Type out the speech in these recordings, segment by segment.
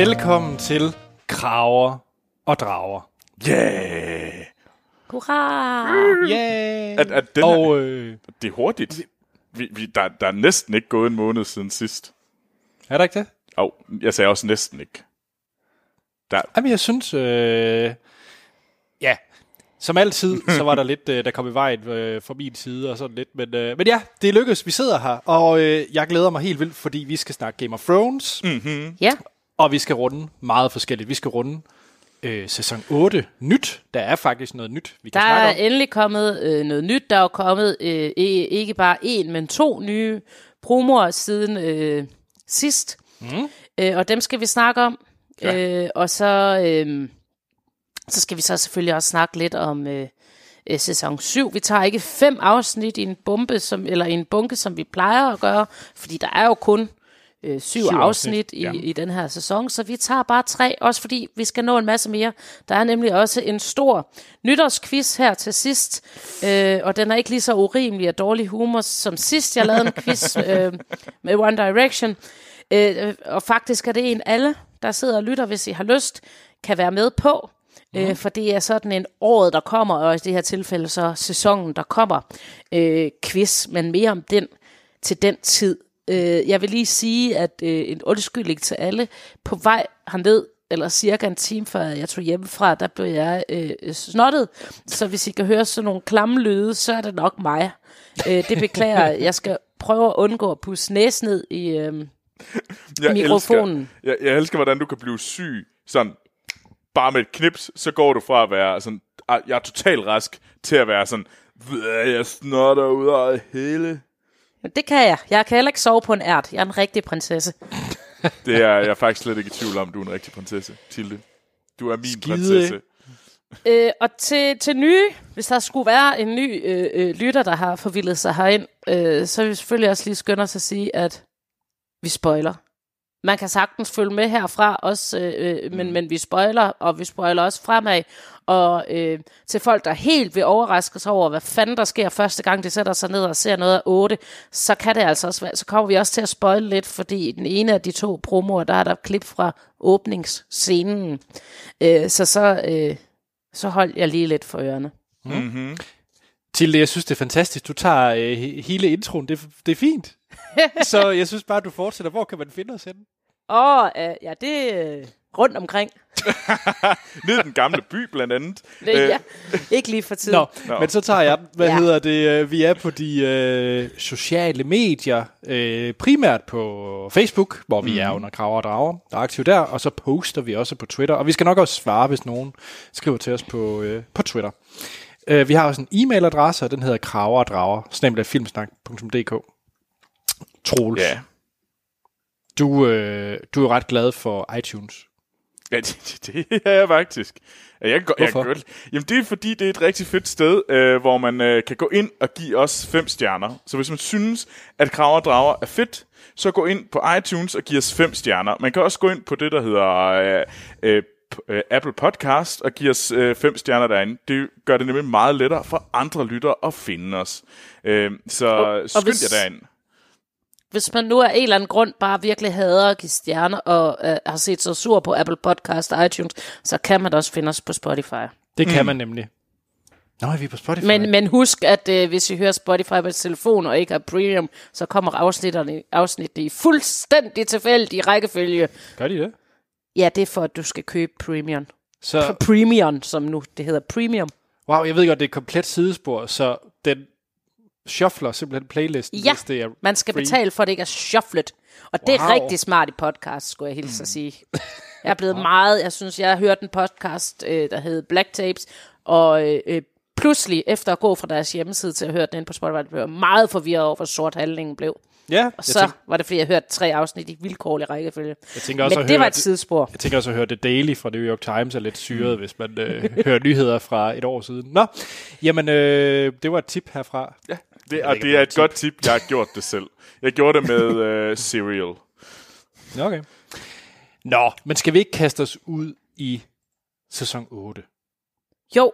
Velkommen til Kraver og Drager. Yeah! Hurra! Yeah! At, at den og og, øh, det er hurtigt. Vi, vi, der, der er næsten ikke gået en måned siden sidst. er der ikke det? Og jeg sagde også næsten ikke. Der, Jamen, jeg synes... Øh, ja, som altid, så var der lidt, øh, der kom i vejen øh, fra min side og sådan lidt. Men, øh, men ja, det lykkedes. Vi sidder her, og øh, jeg glæder mig helt vildt, fordi vi skal snakke Game of Thrones, mm. Ja, og vi skal runde meget forskelligt. Vi skal runde øh, sæson 8 nyt. Der er faktisk noget nyt, vi kan der snakke er om. endelig kommet øh, noget nyt. Der er jo kommet øh, i- ikke bare en, men to nye promoer siden øh, sidst. Mm. Øh, og dem skal vi snakke om. Ja. Øh, og så, øh, så skal vi så selvfølgelig også snakke lidt om øh, øh, sæson 7. Vi tager ikke fem afsnit i en bombe, som, eller i en bunke, som vi plejer at gøre, fordi der er jo kun øh, syv, Syv afsnit, afsnit i, ja. i den her sæson, så vi tager bare tre, også fordi vi skal nå en masse mere. Der er nemlig også en stor nytårsquiz her til sidst, øh, og den er ikke lige så urimelig og dårlig humor som sidst, jeg lavede en quiz øh, med One Direction. Øh, og faktisk er det en alle, der sidder og lytter, hvis I har lyst, kan være med på. Øh, for det er sådan en året, der kommer, og i det her tilfælde så sæsonen, der kommer øh, quiz, men mere om den til den tid. Øh, jeg vil lige sige, at øh, en undskyldning til alle, på vej herned, eller cirka en time før jeg tog hjemmefra, der blev jeg øh, snottet. Så hvis I kan høre sådan nogle klamme lyde, så er det nok mig. Øh, det beklager jeg. Jeg skal prøve at undgå at pusse næsen ned i... Øh, jeg Mikrofonen. Elsker, jeg, jeg elsker, hvordan du kan blive syg. Sådan, bare med et knips, så går du fra at være sådan, "Ah, jeg er totalt rask, til at være sådan, "Ved, jeg snotter ud af hele. Det kan jeg. Jeg kan heller ikke sove på en ært. Jeg er en rigtig prinsesse. Det er jeg er faktisk slet ikke i tvivl om, du er en rigtig prinsesse, Tilde. Du er min Skide. prinsesse. Øh, og til, til nye, hvis der skulle være en ny øh, øh, lytter, der har forvildet sig herind, øh, så vil vi selvfølgelig også lige skynde os at sige, at vi spoiler. Man kan sagtens følge med herfra også, øh, øh, men, men vi spoiler, og vi spoiler også fremad. Og øh, til folk, der helt vil overraskes over, hvad fanden der sker første gang, de sætter sig ned og ser noget af 8, så kan det altså også være, så kommer vi også til at spoile lidt, fordi i den ene af de to promoer, der er der klip fra åbningsscenen. Øh, så så, øh, så hold jeg lige lidt for ørerne. Tilde, jeg synes, det er fantastisk. Du tager øh, he- hele introen. Det, det er fint. så jeg synes bare, du fortsætter. Hvor kan man finde os henne? Og øh, ja, det er øh, rundt omkring. Ned i den gamle by, blandt andet. Det, ja, ikke lige for tiden. Nå, Nå. men så tager jeg. Hvad Ja. hedder det? øh, Vi er på de øh, sociale medier. Øh, primært på Facebook, hvor vi mm. er under Kraver og Drager. Der er aktiv der. Og så poster vi også på Twitter. Og vi skal nok også svare, hvis nogen skriver til os på, øh, på Twitter. Øh, vi har også en e-mailadresse, og den hedder kraver og drager, snabelagfilmsnak.dk. Troels, Ja. du, øh, du er jo ret glad for iTunes. Ja, det, det, er jeg faktisk. Jeg kan, go- jeg kan Hvorfor? godt, jamen det er fordi, det er et rigtig fedt sted, øh, hvor man øh, kan gå ind og give os fem stjerner. Så hvis man synes, at Kraver og Drager er fedt, så gå ind på iTunes og giv os fem stjerner. Man kan også gå ind på det, der hedder øh, øh, øh, Apple Podcast og give os øh, fem stjerner derinde. Det gør det nemlig meget lettere for andre lyttere at finde os. Øh, så Og- og skynd hvis- jer derind. Hvis man nu af en eller anden grund bare virkelig hader at give stjerner, og øh, har set sig sur på Apple Podcast og iTunes, så kan man også finde os på Spotify. Det kan man nemlig. Nå, er vi på Spotify? Men, men husk, at øh, hvis I hører Spotify på telefon og ikke har premium, så kommer afsnitterne, afsnittene i fuldstændig tilfældig rækkefølge. Gør de det? Ja, det er for, at du skal købe premium. Så, Premium, som nu det hedder premium. wow, jeg ved godt, det er et komplet sidespor, så den shuffler simpelthen playlisten, Ja, hvis det er man skal free. betale for, at det ikke er shufflet. Og det er Wow. rigtig smart i podcast, skulle jeg hilse at sige. Jeg er blevet meget, jeg synes, jeg har hørt en podcast, øh, der hed Black Tapes, og øh, øh, pludselig, efter at gå fra deres hjemmeside til at høre den på Spotify, blev jeg meget forvirret over, hvor sort handlingen blev. Ja, Og så tænk, var det, fordi jeg hørte tre afsnit i vilkårlig rækkefølge. jeg tænker også Men at det høre, var et sidespor. Jeg tænker også at høre det Daily fra New York Times er lidt syret, hvis man øh, hører nyheder fra et år siden. Nå, jamen, øh, det var et tip herfra. Ja, det, og det er et er godt tip. Jeg har gjort det selv. Jeg gjorde det med øh, Serial. Okay. Nå, men skal vi ikke kaste os ud i sæson 8? Jo,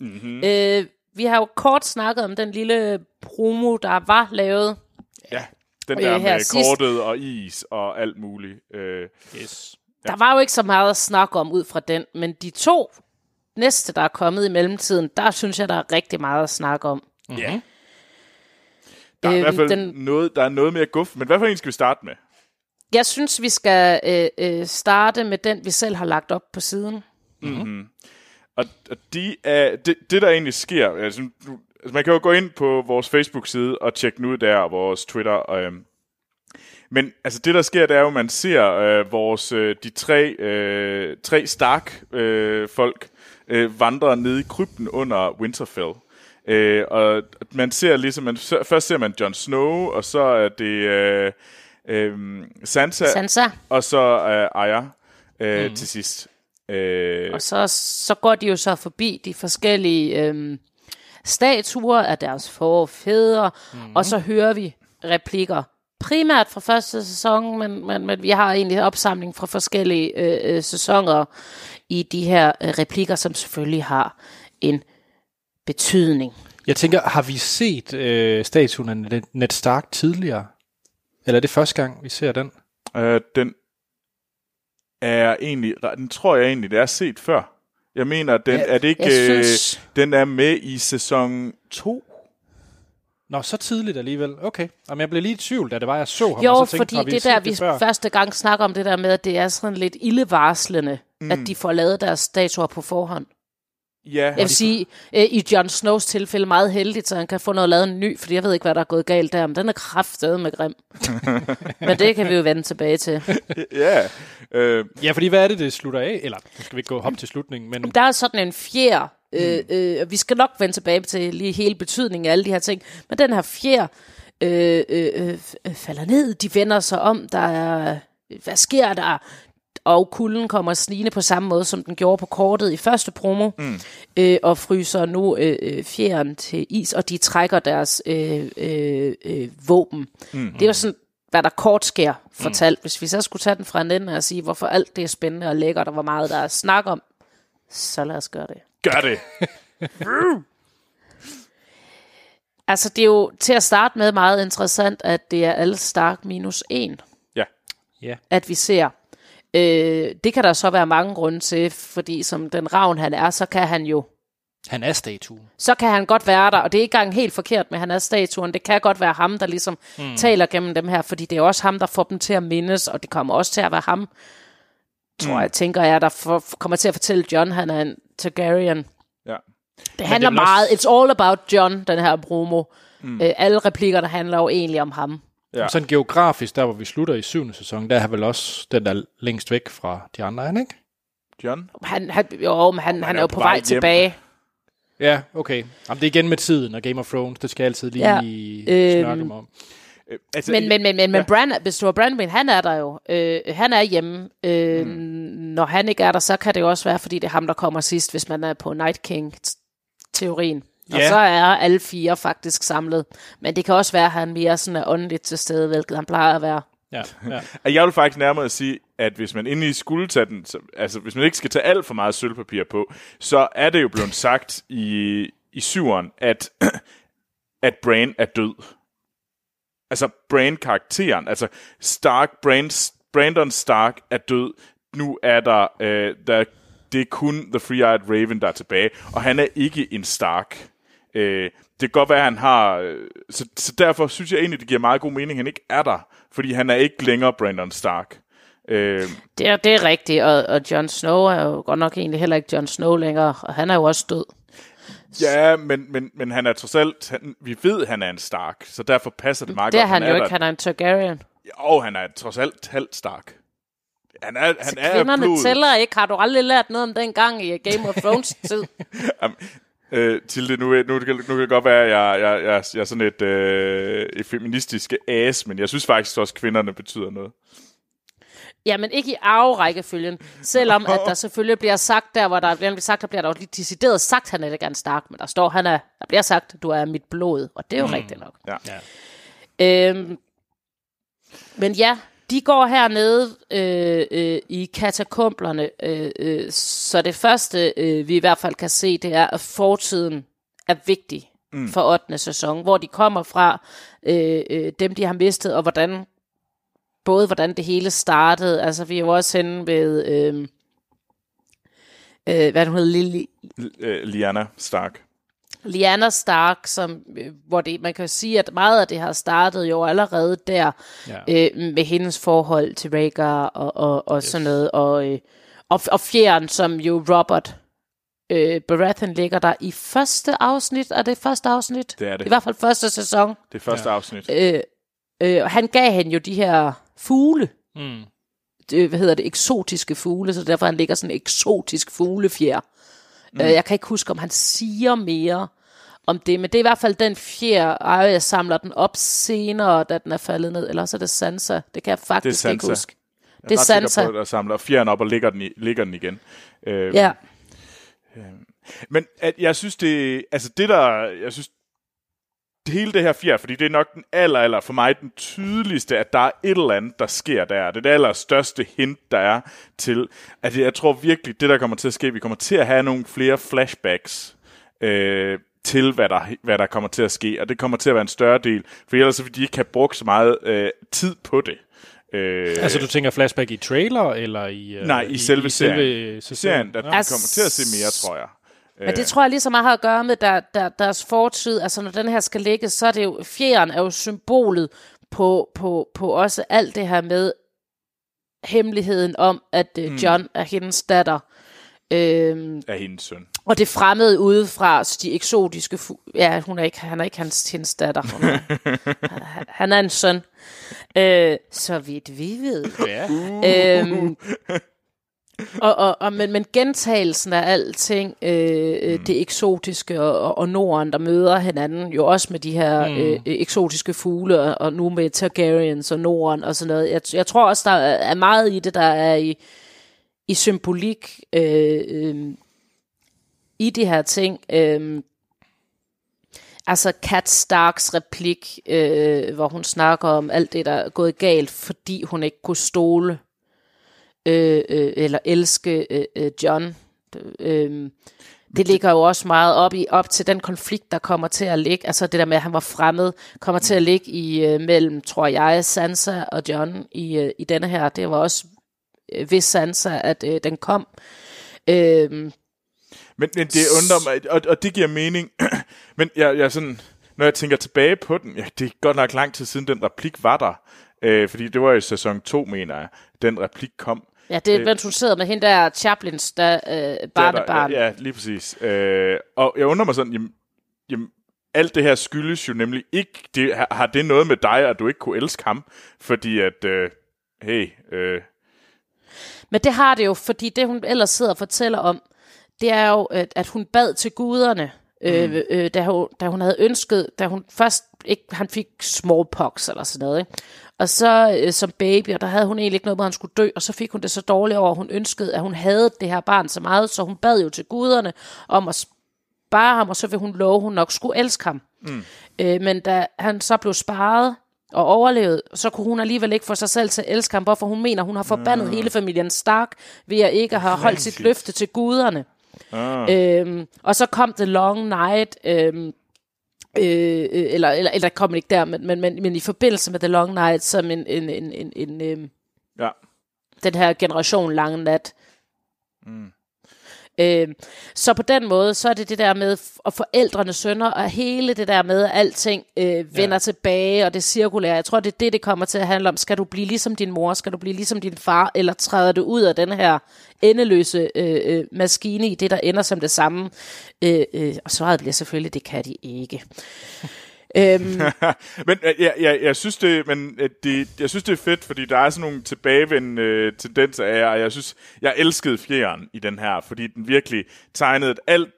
Mm-hmm. øh, vi har jo kort snakket om den lille promo, der var lavet. Ja, den Øh, der med sidst- kortet og is og alt muligt. Øh, Yes. Der var jo ikke så meget at snakke om ud fra den, men de to næste, der er kommet i mellemtiden, der synes jeg, der er rigtig meget at snakke om. Ja. Der er i Øhm, hvert fald den- noget, der er noget mere guf. Men hvad for en skal vi starte med? Jeg synes, vi skal øh, øh, starte med den, vi selv har lagt op på siden. Og, og de er, det, det, der egentlig sker, altså, nu, altså man kan jo gå ind på vores Facebook-side og tjekke den ud der, og vores Twitter. Øhm, men altså det, der sker, det er jo, at man ser øh, vores, øh, de tre, øh, tre Stark-folk øh, folk, øh, vandre ned i krypten under Winterfell. Øh, og man ser ligesom, man, først ser man Jon Snow, og så er det øh, øh, Sansa, Sansa. og så øh, Arya øh, mm. til sidst. Øh, Og så, så går de jo så forbi de forskellige øhm, statuer af deres forfædre, mm. og så hører vi replikker. Primært fra første sæson, men, men, men vi har egentlig opsamling fra forskellige øh, øh, sæsoner i de her øh, replikker, som selvfølgelig har en betydning. Jeg tænker, har vi set øh, statuen af Ned- Ned Stark tidligere? Eller er det første gang, vi ser den? Øh, den er egentlig, den tror jeg egentlig, det er set før. Jeg mener, den, Ja, er det ikke, jeg øh, synes- den er med i sæson 2. Nå, så tidligt alligevel. Okay. Jamen, jeg blev lige i tvivl, da det var, jeg så ham. Jo, og så tænkte, fordi det er der, vi før? første gang snakker om det der med, at det er sådan lidt ildevarslende, mm. at de får lavet deres statuer på forhånd. Ja, Jeg vil sige, øh, i Jon Snows tilfælde meget heldigt, så han kan få noget lavet en ny, fordi jeg ved ikke, hvad der er gået galt der, men den er kraftedet med grim. men det kan vi jo vende tilbage til. ja. Øh, Ja, fordi hvad er det, det slutter af? Eller, nu skal vi ikke gå op til slutningen, men Der er sådan en fjer, øh, øh, og vi skal nok vende tilbage til lige hele betydningen af alle de her ting, men den her fjer øh, øh, øh, falder ned, de vender sig om, der er, hvad sker der? Og kulden kommer snigende på samme måde, som den gjorde på kortet i første promo, mm. øh, og fryser nu øh, øh, fjeren til is, og de trækker deres øh, øh, øh, våben. Mm. Det er jo sådan, hvad der kort sker fortalt. Mm. Hvis vi så skulle tage den fra en ende og sige, hvorfor alt det er spændende og lækkert, og hvor meget der er snak om, så lad os gøre det. gør det. Altså, det er jo til at starte med meget interessant, at det er alle Stark minus en, Ja. ja. at vi ser. Øh, det kan der så være mange grunde til, fordi som den ravn han er, så kan han jo Han er statuen. så kan han godt være der, og det er ikke engang helt forkert med, at han er statuen. Det kan godt være ham, der ligesom mm. taler gennem dem her, fordi det er også ham, der får dem til at mindes, og det kommer også til at være ham, tror mm. jeg, tænker jeg, der for, kommer til at fortælle John, han er en Targaryen. ja. Det handler vel også- meget, it's all about John, den her promo. Mm. Øh, alle replikkerne handler jo egentlig om ham. Ja. Ja. Sådan geografisk, der hvor vi slutter i syvende sæson, der er han vel også den, der er længst væk fra de andre, han ikke? John? Han, han, jo, men han, han er jo på vej, hjem. tilbage. Ja, okay. Jamen, det er igen med tiden og Game of Thrones, det skal jeg altid lige Ja, ja. øhm, snakke mig om. Øh, altså, Men, men, men, men, men Brand, hvis du er Brandwin, han er der jo. Øh, han er hjemme. Øh, mm. Når han ikke er der, så kan det jo også være, fordi det er ham, der kommer sidst, hvis man er på Night King-teorien. Og Ja. så er alle fire faktisk samlet. Men det kan også være, at han mere sådan er åndeligt til stede, hvilket han plejer at være. Ja, ja. jeg vil faktisk nærmere sige, at hvis man endelig skulle tage den, så, altså hvis man ikke skal tage alt for meget sølvpapir på, så er det jo blevet sagt i, i syveren, at, at Bran er død. Altså Bran-karakteren, altså Stark, Bran, Brandon Stark er død. Nu er der, øh, der, det er kun The Free-Eyed Raven, der er tilbage, og han er ikke en Stark. Øh, det kan godt være, at han har... øh, Så, så derfor synes jeg egentlig, det giver meget god mening, at han ikke er der. Fordi han er ikke længere Brandon Stark. Øh, Det er, det er rigtigt, og, og Jon Snow er jo godt nok egentlig heller ikke Jon Snow længere, og han er jo også død. ja, men, men, men han er trods alt... Han, vi ved, han er en Stark, så derfor passer det meget Det er godt. han jo ikke, der. han er en Targaryen. Og han er trods alt halvt Stark. Han er, han Så er kvinderne blodet. tæller ikke. Har du aldrig lært noget om den gang i Game of Thrones tid? Jamen, øh, Tilde, nu, nu, nu, kan, nu kan det godt være, at jeg, jeg, jeg, jeg er sådan et, øh, et feministisk as, men jeg synes faktisk også, at kvinderne betyder noget. Jamen ikke i arverækkefølgen, selvom at der selvfølgelig bliver sagt der, hvor der bliver sagt, der bliver der jo lige decideret sagt, han er ikke en Stark, men der står, han er, der bliver sagt, du er mit blod, og det er jo mm. rigtigt nok. Ja. Ja. Øhm, men ja, de går hernede øh, øh, i katakomblerne, øh, øh, så det første, øh, vi i hvert fald kan se, det er, at fortiden er vigtig mm. for 8. sæson, hvor de kommer fra, øh, øh, dem de har mistet, og hvordan både hvordan det hele startede, altså vi er jo også henne ved, øh, øh, hvad hun hedder, Lily, Øh, Liana Stark. Lyanna Stark, som, øh, hvor det, man kan sige, at meget af det har startet jo allerede der, Ja. øh, med hendes forhold til Rhaegar og, og, og yes. sådan noget, og, øh, og, og fjeren, som jo Robert øh, Baratheon ligger der i første afsnit, er det første afsnit? Det er det. I hvert fald første sæson. Det første ja. afsnit. Øh, øh, og han gav hende jo de her fugle, Mm. øh, hvad hedder det, eksotiske fugle, så derfor han ligger sådan en eksotisk fuglefjer. Mm. Øh, jeg kan ikke huske, om han siger mere om det, men det er i hvert fald den fjer, Arya samler den op senere, da den er faldet ned, eller så er det Sansa. Det kan jeg faktisk Det er ikke Sansa. huske. Jeg det er ret sikker Sansa. På, at samler fjeren op og ligger den, i, ligger den igen. Øh, Ja, Men at jeg synes, det, altså det der, jeg synes, det hele det her fjer, fordi det er nok den aller, aller, for mig den tydeligste, at der er et eller andet, der sker der. Det er det allerstørste hint, der er til, at jeg tror virkelig, det der kommer til at ske, vi kommer til at have nogle flere flashbacks øh, til, hvad der, hvad der kommer til at ske, og det kommer til at være en større del, for ellers vil de ikke have brugt så meget øh, tid på det. Øh, Altså, du tænker flashback i trailer, eller i... øh, nej, i, selve serien. selve serien, der Ja. kommer til at se mere, tror jeg. men det tror jeg lige så meget har at gøre med der, der, deres fortid. Altså, når den her skal ligge, så er det jo, fjeren er jo symbolet på, på, på også alt det her med hemmeligheden om, at uh, John er hendes datter. Øhm, Af hendes søn. Og det fremmede udefra, så de eksotiske... Fu- ja, hun er ikke, han er ikke hans, hendes datter. Hun er, han- han er en søn. Øh, så vidt vi ved. Ja. Øhm, og, og, og, men, men gentagelsen af alting, øh, mm. det eksotiske og, og, Norden, der møder hinanden, jo også med de her mm. øh, eksotiske fugle, og, nu med Targaryens og Norden og sådan noget. Jeg, jeg tror også, der er er meget i det, der er i, i symbolik øh, øh, i de her ting. Øh, altså Kat Starks replik, øh, hvor hun snakker om alt det, der er gået galt, fordi hun ikke kunne stole øh, øh, eller elske øh, øh, John. Øh, øh, det ligger jo også meget op, i, op til den konflikt, der kommer til at ligge. Altså det der med, at han var fremmed, kommer til at ligge i øh, mellem, tror jeg, Sansa og John i, øh, i denne her. Det var også ved Sansa, at øh, den kom. Øh, Men, men det undrer mig, og, og det giver mening. men jeg, jeg sådan, når jeg tænker tilbage på den, ja, det er godt nok lang tid siden, den replik var der. Øh, fordi det var i sæson 2, mener jeg, den replik kom. ja, det er, mens hun sidder med hende der Chaplins der, øh, Der, der, barnebarn. ja, ja, lige præcis. Øh, og jeg undrer mig sådan, jamen, jamen, alt det her skyldes jo nemlig ikke, det, har- har det noget med dig, at du ikke kunne elske ham? Fordi at, øh, hey, øh, Men det har det jo, fordi det hun ellers sidder og fortæller om, det er jo, at, hun bad til guderne, mm. øh, øh, da, hun, da hun havde ønsket, da hun først ikke, han fik smallpox eller sådan noget, ikke? Og så øh, som baby, og der havde hun egentlig ikke noget med, at han skulle dø, og så fik hun det så dårligt over, at hun ønskede, at hun havde det her barn så meget, så hun bad jo til guderne om at spare ham, og så vil hun love, at hun nok skulle elske ham. Mm. Øh, men da han så blev sparet og overlevet, så kunne hun alligevel ikke få sig selv til at elske ham, hvorfor hun mener, hun har forbandet hele familien Stark ved at ikke have holdt sit løfte til guderne. ah, Øhm, og så kom The Long Night, øhm, øh, øh, eller, eller, eller kom ikke der, men, men, men, men i forbindelse med The Long Night, som en, en, en, en, en øhm, ja. den her generation lange nat. Mm. Øh, så på den måde, så er det det der med, og forældrene sønner, og hele det der med, at alting øh, vender ja. tilbage, og det cirkulære. Jeg tror, det er det, det kommer til at handle om. Skal du blive ligesom din mor? Skal du blive ligesom din far? Eller træder du ud af den her endeløse øh, øh, maskine i det, der ender som det samme? Øh, øh, og svaret bliver selvfølgelig, det kan de ikke. Øhm, men øh, jeg, jeg, jeg, synes det, men øh, det, jeg synes det er fedt, fordi der er sådan nogle tilbagevendende øh, tendenser af jer, og jeg synes, jeg elskede fjeren i den her, fordi den virkelig tegnede, at alt,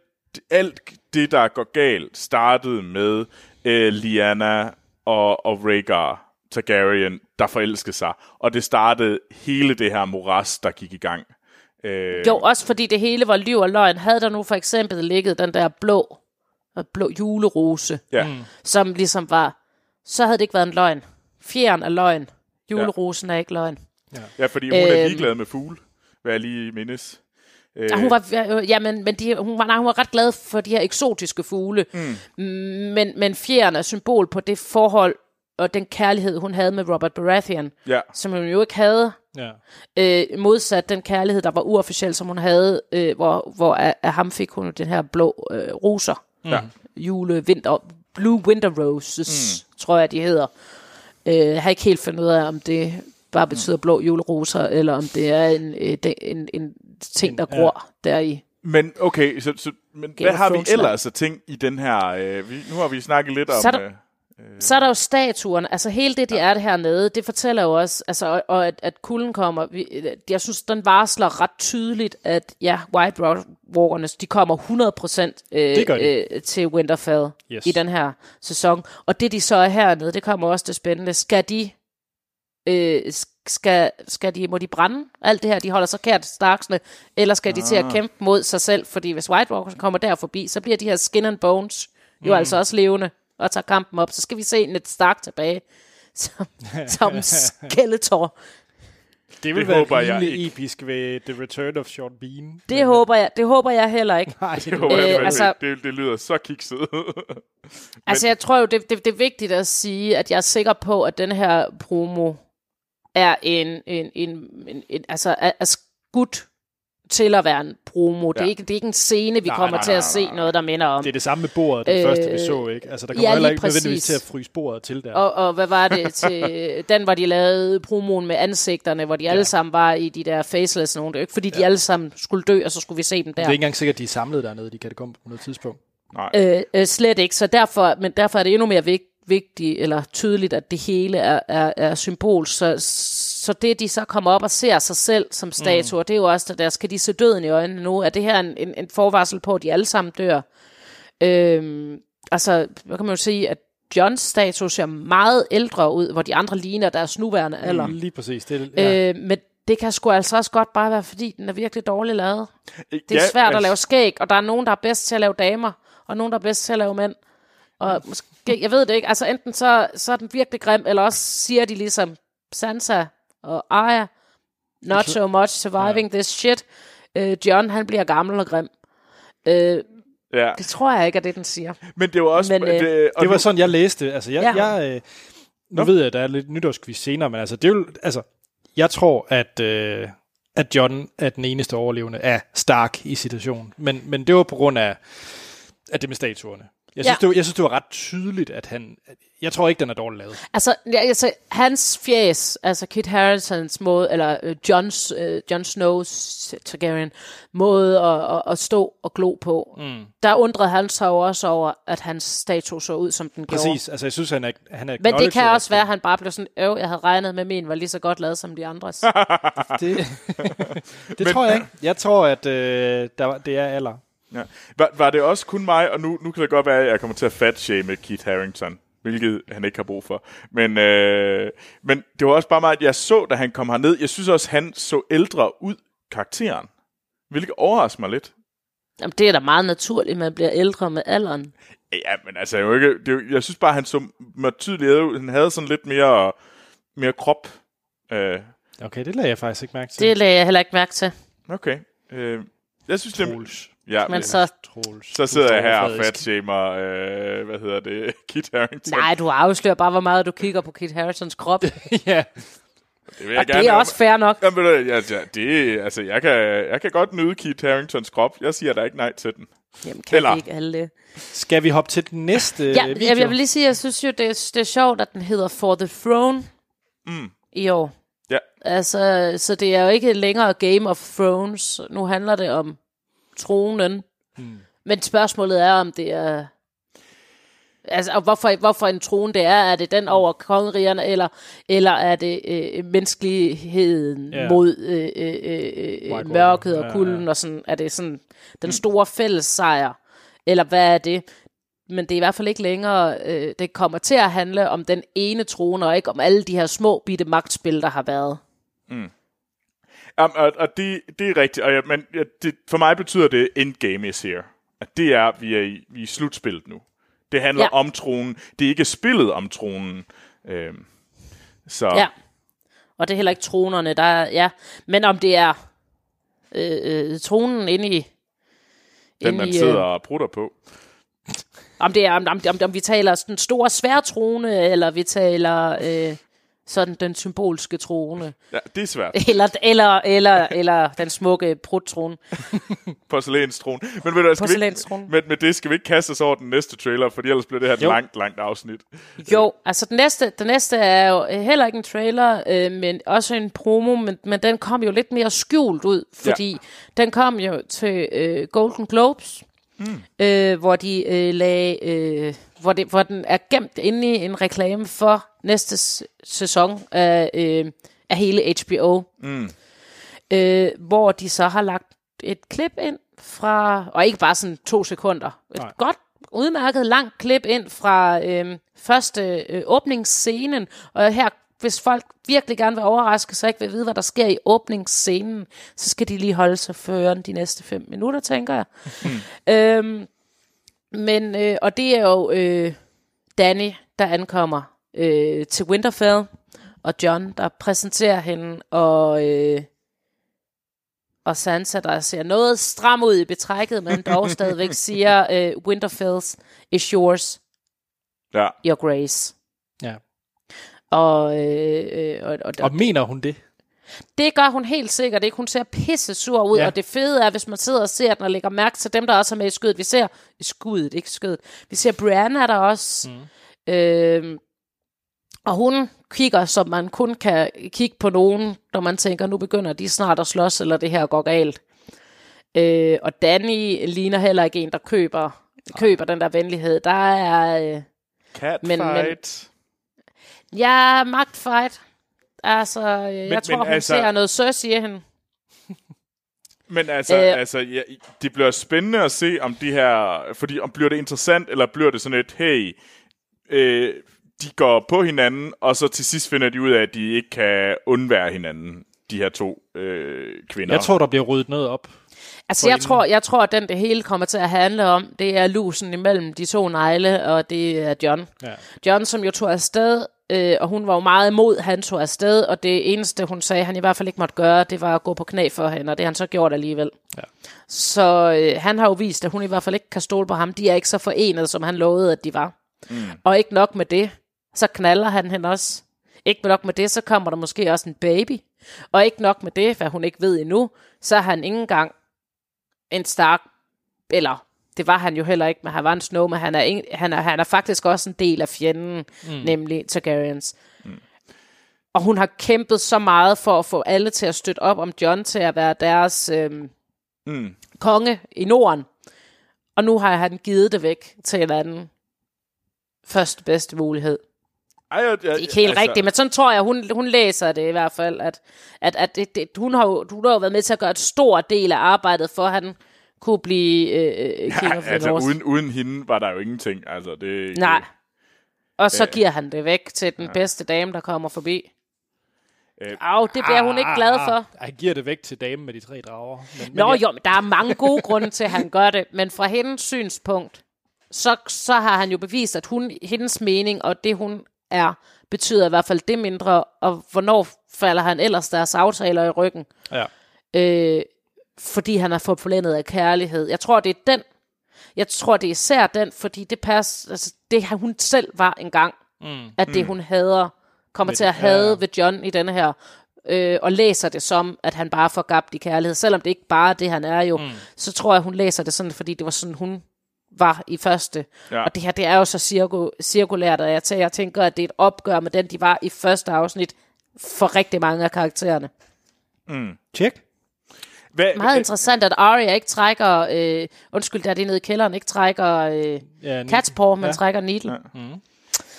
alt det, der går galt, startede med øh, Liana og, og Rhaegar Targaryen, der forelskede sig, og det startede hele det her moras, der gik i gang. Øh, jo, også fordi det hele var liv og løgn. Havde der nu for eksempel ligget den der blå, blå julerose, ja. Mm. som ligesom var, så havde det ikke været en løgn. Fjeren er løgn. Julerosen er ikke løgn. ja, fordi hun er Øhm. ligeglad med fugle, hvad jeg lige mindes. Øh, Ja, hun var, ja, men, men de, hun, var, nej, hun var ret glad for de her eksotiske fugle. Mm. Men, men fjeren er symbol på det forhold, og den kærlighed, hun havde med Robert Baratheon, Ja. som hun jo ikke havde, Ja. øh, modsat den kærlighed, der var uofficiel, som hun havde, øh, hvor, hvor af, af ham fik hun jo den her blå øh, roser. Ja. Jule, vinter, Blue Winter Roses, mm. tror jeg, de hedder. Øh, jeg har ikke helt fundet ud af, om det bare betyder blå juleroser, eller om det er en, øh, de- en, en ting, der ja. gror der i. Men okay, så, så men hvad har vi ellers af ting i den her... Øh, vi, nu har vi snakket lidt om... Så er der- øh, Så er der jo statuerne, altså hele det, de er det hernede, det fortæller jo også, altså, og, og at, at kulden kommer, vi, jeg synes, den varsler ret tydeligt, at ja, White Walkerne, de kommer 100% øh, de. øh, til Winterfell Yes. i den her sæson. Og det, de så er hernede, det kommer også det spændende. Skal de, øh, skal, skal de, må de brænde alt det her, de holder så kært Starksene, eller skal de til at kæmpe mod sig selv? Fordi hvis White Walkers kommer der forbi, så bliver de her skin and bones jo altså også levende og tager kampen op. Så skal vi se Ned Stark tilbage som, som Skeletor. Det vil Det være håber jeg ikke. episk ved The Return of Sean Bean. Det håber jeg, det håber jeg heller ikke. Nej, det det, håber jeg Øh, altså- ikke. det, det lyder så kikset. Altså, jeg tror jo, det, det, det er vigtigt at sige, at jeg er sikker på, at den her promo er en, en, en, en, en altså, er, er skudt til at være en promo. Ja. Det, er Ja. ikke, det er ikke en scene, vi Nej, kommer nej, til nej, at se noget, der minder om. Det er det samme med bordet, det Øh, første vi så, ikke? Altså, der kommer ja, heller ikke nødvendigvis præcis. til at fryse bordet til der. Og, og hvad var det til den, hvor de lavede promoen med ansigterne, hvor de ja. alle sammen var i de der faceless nogen. Det er jo ikke, fordi de alle sammen skulle dø, og så skulle vi se dem der. Det er ikke engang sikkert, at de er samlet dernede, de katakomber på noget tidspunkt. Nej. Øh, øh, slet ikke. Så derfor, men derfor er det endnu mere vigt, vigtigt eller tydeligt, at det hele er, er, er symbol. Så, så det, de så kommer op og ser sig selv som statuer, mm. det er jo også, der, der skal de se døden i øjnene nu. Er det her en, en, en forvarsel på, at de alle sammen dør? Øhm, altså, hvad kan man jo sige, at Johns statue ser meget ældre ud, hvor de andre ligner deres nuværende alder. Mm. Lige præcis. Det, ja. Øh, men det kan sgu altså også godt bare være, fordi den er virkelig dårligt lavet. Det er Ja, svært at altså- lave skæg, og der er nogen, der er bedst til at lave damer, og nogen, der er bedst til at lave mænd. Og måske, jeg ved det ikke, altså enten så, så er den virkelig grim, eller også siger de ligesom Sansa og Arya, not so much surviving this shit. Øh, John, han bliver gammel og grim. Øh, Ja. det tror jeg ikke er det, den siger. Men det var også... Men, øh, det, og Det var nu- sådan, jeg læste. Altså, jeg, Ja. jeg, øh, nu ved jeg, at der er lidt nytårsquiz senere, men altså, det er jo, altså, jeg tror, at, øh, at John er den eneste overlevende af Stark i situationen. Men, men det var på grund af, af det med statuerne. Jeg synes, Ja. det var, jeg synes, det var ret tydeligt, at han... Jeg tror ikke, den er dårligt lavet. Altså, ja, altså hans fjes, altså Kit Haringtons måde, eller øh, Johns, øh, Jon Snow's Targaryen, måde at, at, at stå og glo på, mm. der undrede han sig jo også over, at hans statue så ud, som den gjorde. Præcis. Altså, jeg synes, han er, han er Men det kan også være, at han bare blev sådan, øv, jeg havde regnet med, at min var lige så godt lavet som de andres. Det, det tror jeg ikke. Jeg tror, at øh, der, var- det er alder. Ja. Var, var det også kun mig, og nu, nu kan det godt være, at jeg kommer til at fatshame Keith Harington, hvilket han ikke har brug for. Men, øh, men det var også bare mig, at jeg så, da han kom herned, jeg synes også, han så ældre ud, karakteren. Hvilket overrasker mig lidt. Jamen, det er da meget naturligt, at man bliver ældre med alderen. Ja, men altså, jeg, jo ikke, det, jeg synes bare, han så mig tydeligt ud. Han havde sådan lidt mere, mere krop. Øh, Okay, det lagde jeg faktisk ikke mærke til. Det lagde jeg heller ikke mærke til. okay. Øh, jeg synes, det, Troels. Ja, Men så, Troels. så sidder jeg her og fatshamer, øh, hvad hedder det, Kit Harington. nej, du afslører bare, hvor meget du kigger på Kit Harrisons krop. ja. det vil jeg Og gerne det er også fair nok. Jamen, ja, ja, det, altså, jeg kan, jeg kan godt nyde Kit Haringtons krop. Jeg siger da ikke nej til den. Jamen, kan Eller- ikke alle det? Skal vi hoppe til den næste Ja, video? jeg, jeg vil lige sige, jeg synes jo, det er, det er sjovt, at den hedder For the Throne Mm. i år. Ja. Altså, så det er jo ikke længere Game of Thrones. Nu handler det om tronen. Hmm. Men spørgsmålet er, om det er... Altså, og hvorfor, hvorfor en trone det er? Er det den over kongerigerne, eller, eller er det øh, menneskeligheden Ja. mod øh, øh, øh, Walker. mørket Ja, og kulden? ja. Og sådan, er det sådan den store fælles sejr? Eller hvad er det? Men det er i hvert fald ikke længere, øh, det kommer til at handle om den ene trone, og ikke om alle de her små bitte magtspil, der har været. Jamen, og, og det, det er rigtigt. Og jeg, men ja, det, for mig betyder det, endgame is here. At det er, vi er i, vi er i slutspillet nu. Det handler Ja. ja. om tronen. Det er ikke spillet om tronen. Øhm, så Ja. Og det er heller ikke tronerne, der er, ja. Men om det er øh, øh, tronen inde i... den, inde man i, sidder og prutter på. Om, det er, om, om, om, om vi taler den store sværtrone, eller vi taler øh, sådan den symbolske trone, Ja, det er svært. eller, eller, eller, eller den smukke pruttrone. Porcelænstrone. Men, ved du, skal vi ikke, med, med det skal vi ikke kaste os over den næste trailer, for ellers bliver det her et Jo. langt, langt afsnit. Jo, altså den næste, den næste er jo heller ikke en trailer, øh, men også en promo, men, men den kom jo lidt mere skjult ud, fordi ja. den kom jo til øh, Golden Globes, mm. øh, hvor de øh, lagde, øh, hvor, det, hvor den er gemt inde i en reklame for næste sæson af, øh, af hele HBO, mm. øh, hvor de så har lagt et klip ind fra, og ikke bare sådan to sekunder, et Nej. godt udmærket langt klip ind fra øh, første øh, åbningsscenen, og her, hvis folk virkelig gerne vil overraske sig, ikke vil vide, hvad der sker i åbningsscenen, så skal de lige holde sig føren de næste fem minutter, tænker jeg. øhm, men, øh, og det er jo øh, Danny, der ankommer øh, til Winterfell, og John, der præsenterer hende, og, øh, og Sansa, der ser noget stram ud i betrækket, men dog stadigvæk siger, øh, Winterfells is yours, Ja. your grace. Ja. Og, øh, øh, og, og, Og mener hun det? Det gør hun helt sikkert ikke. Hun ser pisse sur ud, ja. Og det fede er, hvis man sidder og ser den og lægger mærke til dem, der også er med i skuddet. Vi ser i skuddet, ikke skuddet. Vi ser Brianna der også. Mm. Øh, og hun kigger, som man kun kan kigge på nogen, når man tænker, nu begynder de snart at slås, eller det her går galt. Øh, og Danny ligner heller ikke en, der køber, køber den der venlighed. Der er... Øh, Catfight. Men- men- ja, magtfight. Altså, jeg Men- tror, men hun altså- ser noget Cersei i hende. Men altså, Øh. altså ja, det bliver spændende at se, om de her... Fordi om bliver det interessant, eller bliver det sådan et, hey, øh, de går på hinanden, og så til sidst finder de ud af, at de ikke kan undvære hinanden, de her to øh, kvinder. Jeg tror, der bliver ryddet noget op. Altså, jeg tror, jeg tror, at den det hele kommer til at handle om, det er lusen imellem de to negle, og det er John. Ja. John, som jo tog afsted, øh, og hun var jo meget imod, at han tog afsted, og det eneste, hun sagde, han i hvert fald ikke måtte gøre, det var at gå på knæ for hende, og det har han så gjort alligevel. Ja. Så øh, han har jo vist, at hun i hvert fald ikke kan stole på ham. De er ikke så forenet, som han lovede, at de var. Mm. Og ikke nok med det, så knaller han hende også. Ikke nok med det, så kommer der måske også en baby. Og ikke nok med det, hvad hun ikke ved endnu, så har han ikke engang en Stark, eller det var han jo heller ikke, men han var en Snow, men han er, ing, han er, han er faktisk også en del af fjenden, mm. nemlig Targaryens. Mm. Og hun har kæmpet så meget for at få alle til at støtte op om John til at være deres øhm, Mm. konge i Norden. Og nu har han givet det væk til en anden første bedste mulighed. Ej, jeg, jeg, Det er ikke helt altså, rigtigt, men sådan tror jeg, hun, hun læser det i hvert fald, at, at, at det, det, hun, har jo, hun har jo været med til at gøre et stor del af arbejdet for, at han kunne blive øh, King of the altså, North. uden, uden hende var der jo ingenting. Altså, det, Nej. Det, Og så giver han det væk til den bedste dame, der kommer forbi. Øh, Au, det bliver hun ikke glad for. Ah, Han giver det væk til damen med de tre drager. Men, Nå men jeg, jo, men der er mange gode grunde til, at han gør det. Men fra hendes synspunkt, så, så har han jo bevist, at hun, hendes mening og det, hun er, betyder i hvert fald det mindre. Og hvornår falder han ellers deres aftaler i ryggen? Ja. øh, fordi han er forblændet af kærlighed. Jeg tror, det er den. Jeg tror, det er især den, fordi det passer, altså, det har hun selv var engang, mm. at det, hun hader, kommer Ved- til at hade ja. ved John i denne her, øh, og læser det som, at han bare er forgabt i kærlighed. Selvom det ikke bare er det, han er jo, mm. så tror jeg, hun læser det sådan, fordi det var sådan, hun var i første. Ja. Og det her, det er jo så cirku, cirkulært, og jeg, tænker, jeg tænker, at det er et opgør med den, de var i første afsnit, for rigtig mange af karaktererne. Tjek. Hvad, Meget interessant, at Arya ikke trækker, øh, undskyld, der er det nede i kælderen, ikke trækker øh, Ja, Cats Paw, men Ja. trækker Needle.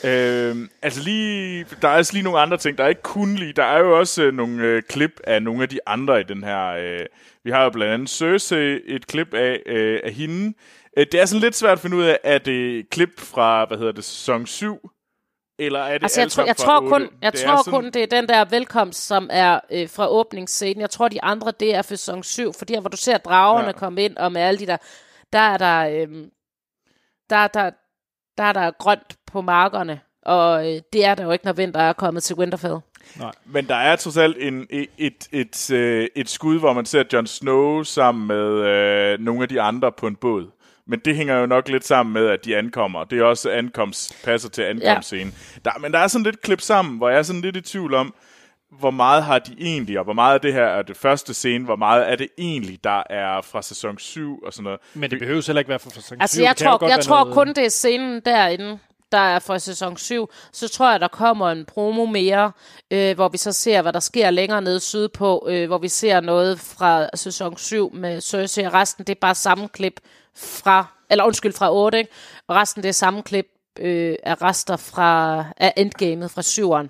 Ja. Øh, altså lige, der er også lige nogle andre ting. Der er ikke kun lige, der er jo også øh, nogle øh, klip af nogle af de andre i den her. Øh, vi har jo blandt andet Cersei, et klip af, øh, af hende. Øh, det er sådan lidt svært at finde ud af, er det klip fra, hvad hedder det, sæson 7? Eller er det Altså, jeg, tror, jeg tror, kun, otte? jeg Det tror sådan- kun, det er den der velkomst, som er øh, fra åbningsscenen. Jeg tror, de andre, det er for sæson 7, fordi her, hvor du ser dragerne Ja. komme ind, og med alle de der, der er der, øh, der, der, der er der grønt på markerne, og øh, det er der jo ikke, når vinter er kommet til Winterfell. Men der er trods alt en, et, et, et, øh, et skud, hvor man ser Jon Snow sammen med øh, nogle af de andre på en båd. Men det hænger jo nok lidt sammen med, at de ankommer. Det er også ankomst, passer til ankomstscenen. Ja. Der, men der er sådan lidt klip sammen, hvor jeg er sådan lidt i tvivl om, hvor meget har de egentlig, og hvor meget af det her er det første scene, hvor meget er det egentlig, der er fra sæson 7 og sådan noget. Men det behøver heller ikke være fra sæson Altså, 7. jeg Det kan jo tror, jeg tror noget- kun, det er scenen derinde, der er fra sæson 7. Så tror jeg, der kommer en promo mere, øh, hvor vi så ser, hvad der sker længere nede sydpå, øh, hvor vi ser noget fra sæson 7 med Cersei, og resten det er bare samme klip fra, eller undskyld, fra 8, ikke? og resten det er samme klip øh, af rester fra, af endgamet fra 7'eren.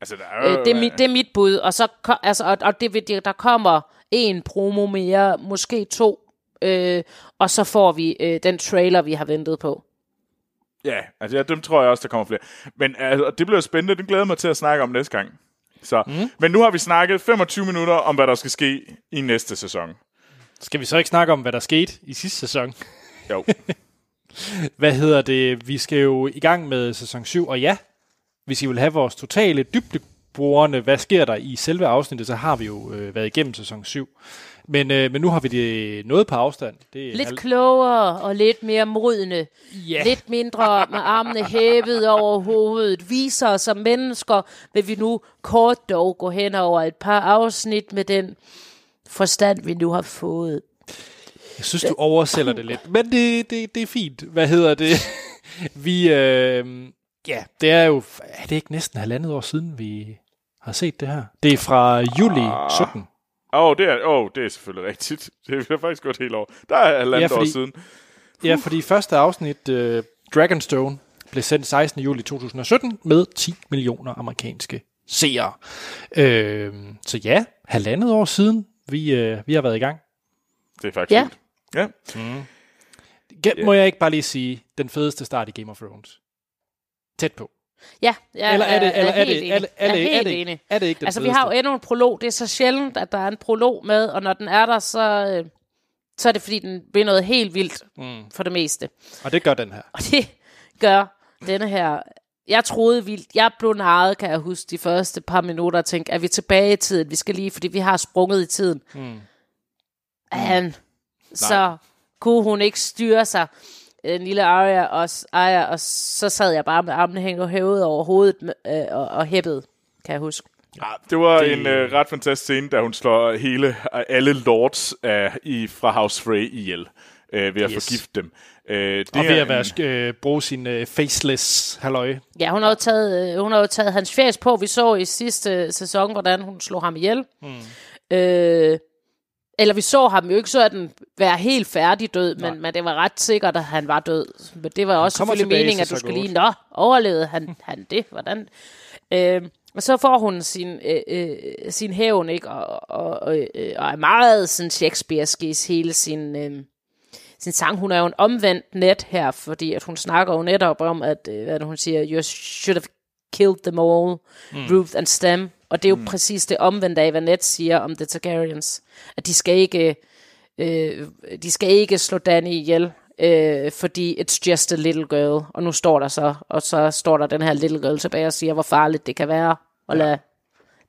Altså, der er jo, Øh, det, er mit, det er mit bud, og så altså, og, og det, vil- der kommer en promo mere, måske to, øh, og så får vi øh, den trailer, vi har ventet på. Ja, altså ja, dem tror jeg også, der kommer flere. Men altså, det bliver spændende, det glæder mig til at snakke om næste gang. Så, mm. Men nu har vi snakket 25 minutter om, hvad der skal ske i næste sæson. Skal vi så ikke snakke om, hvad der skete i sidste sæson? Jo, Hvad hedder det? Vi skal jo i gang med sæson 7, og ja, hvis I vil have vores totale dybdeborende, hvad sker der i selve afsnittet, så har vi jo øh, været igennem sæson 7. Men, øh, men nu har vi det noget på afstand. Det er Lidt klogere og lidt mere modne. Ja. Lidt mindre med armene hævet over hovedet. Viser os som mennesker, vil vi nu kort dog gå hen over et par afsnit med den forstand, vi nu har fået. Jeg synes, du oversælger det lidt, men det, det, det er fint. Hvad hedder det? vi, øh, ja, det er jo, er det ikke næsten halvandet år siden, vi har set det her? Det er fra juli 17. Åh, oh, det, er, oh, det er selvfølgelig rigtigt. Det er faktisk gået helt over. Der er halvandet Ja, fordi- år siden. Ja, fordi første afsnit, uh, Dragonstone, blev sendt 16. juli 2017 med 10 millioner amerikanske seere. Øh, så ja, halvandet år siden, vi, øh, vi har været i gang. Det er faktisk Ja. Ja. Ge- Må jeg ikke bare lige sige, den fedeste start i Game of Thrones? Tæt på. Ja, jeg Eller er det, er, eller er, er helt det, enig. er det, er det, er er det, enig. er det ikke den Altså, vi fedeste? har jo endnu en prolog. Det er så sjældent, at der er en prolog med, og når den er der, så, øh, så er det, fordi den bliver noget helt vildt mm. for det meste. Og det gør den her. Og det gør denne her... Jeg troede vildt. Jeg blev narret, kan jeg huske, de første par minutter og tænkte, er vi tilbage i tiden? Vi skal lige, fordi vi har sprunget i tiden. Mm. And, så kunne hun ikke styre sig, den lille Arya og, Arya, og så sad jeg bare med armene hængt hævet over hovedet med, øh, og, og hæppede, kan jeg huske. Ja, det var Det- en uh, ret fantastisk scene, da hun slår hele, alle lords uh, i, fra House Frey ihjel uh, ved at Yes. forgifte dem. Uh, det Og ved er at være, øh, bruge sin øh, faceless halløj. Ja, hun har jo taget, øh, hun har jo taget hans fjæs på. Vi så i sidste sæson, hvordan hun slog ham ihjel. Mm. Øh, eller vi så ham jo ikke sådan være helt færdig død, men, men det var ret sikkert, at han var død. Men det var også selvfølgelig meningen, at du skulle lige, nå, overlevede han, han det? Hvordan? Øh, og så får hun sin, øh, øh, sin hævn, ikke? Og, og, og, øh, og er meget sådan Shakespearesk i hele sin, øh, sin sang. Hun er jo en omvendt net her, fordi at hun snakker jo netop om, at, øh, hvad hun siger, you should have killed them all, mm. Ruth and Stem. Og det er jo mm. præcis det omvendte af, hvad Ned siger om The Targaryens. At de skal ikke, øh, de skal ikke slå Dany ihjel, øh, fordi it's just a little girl. Og nu står der så, og så står der den her little girl tilbage og siger, hvor farligt det kan være at lade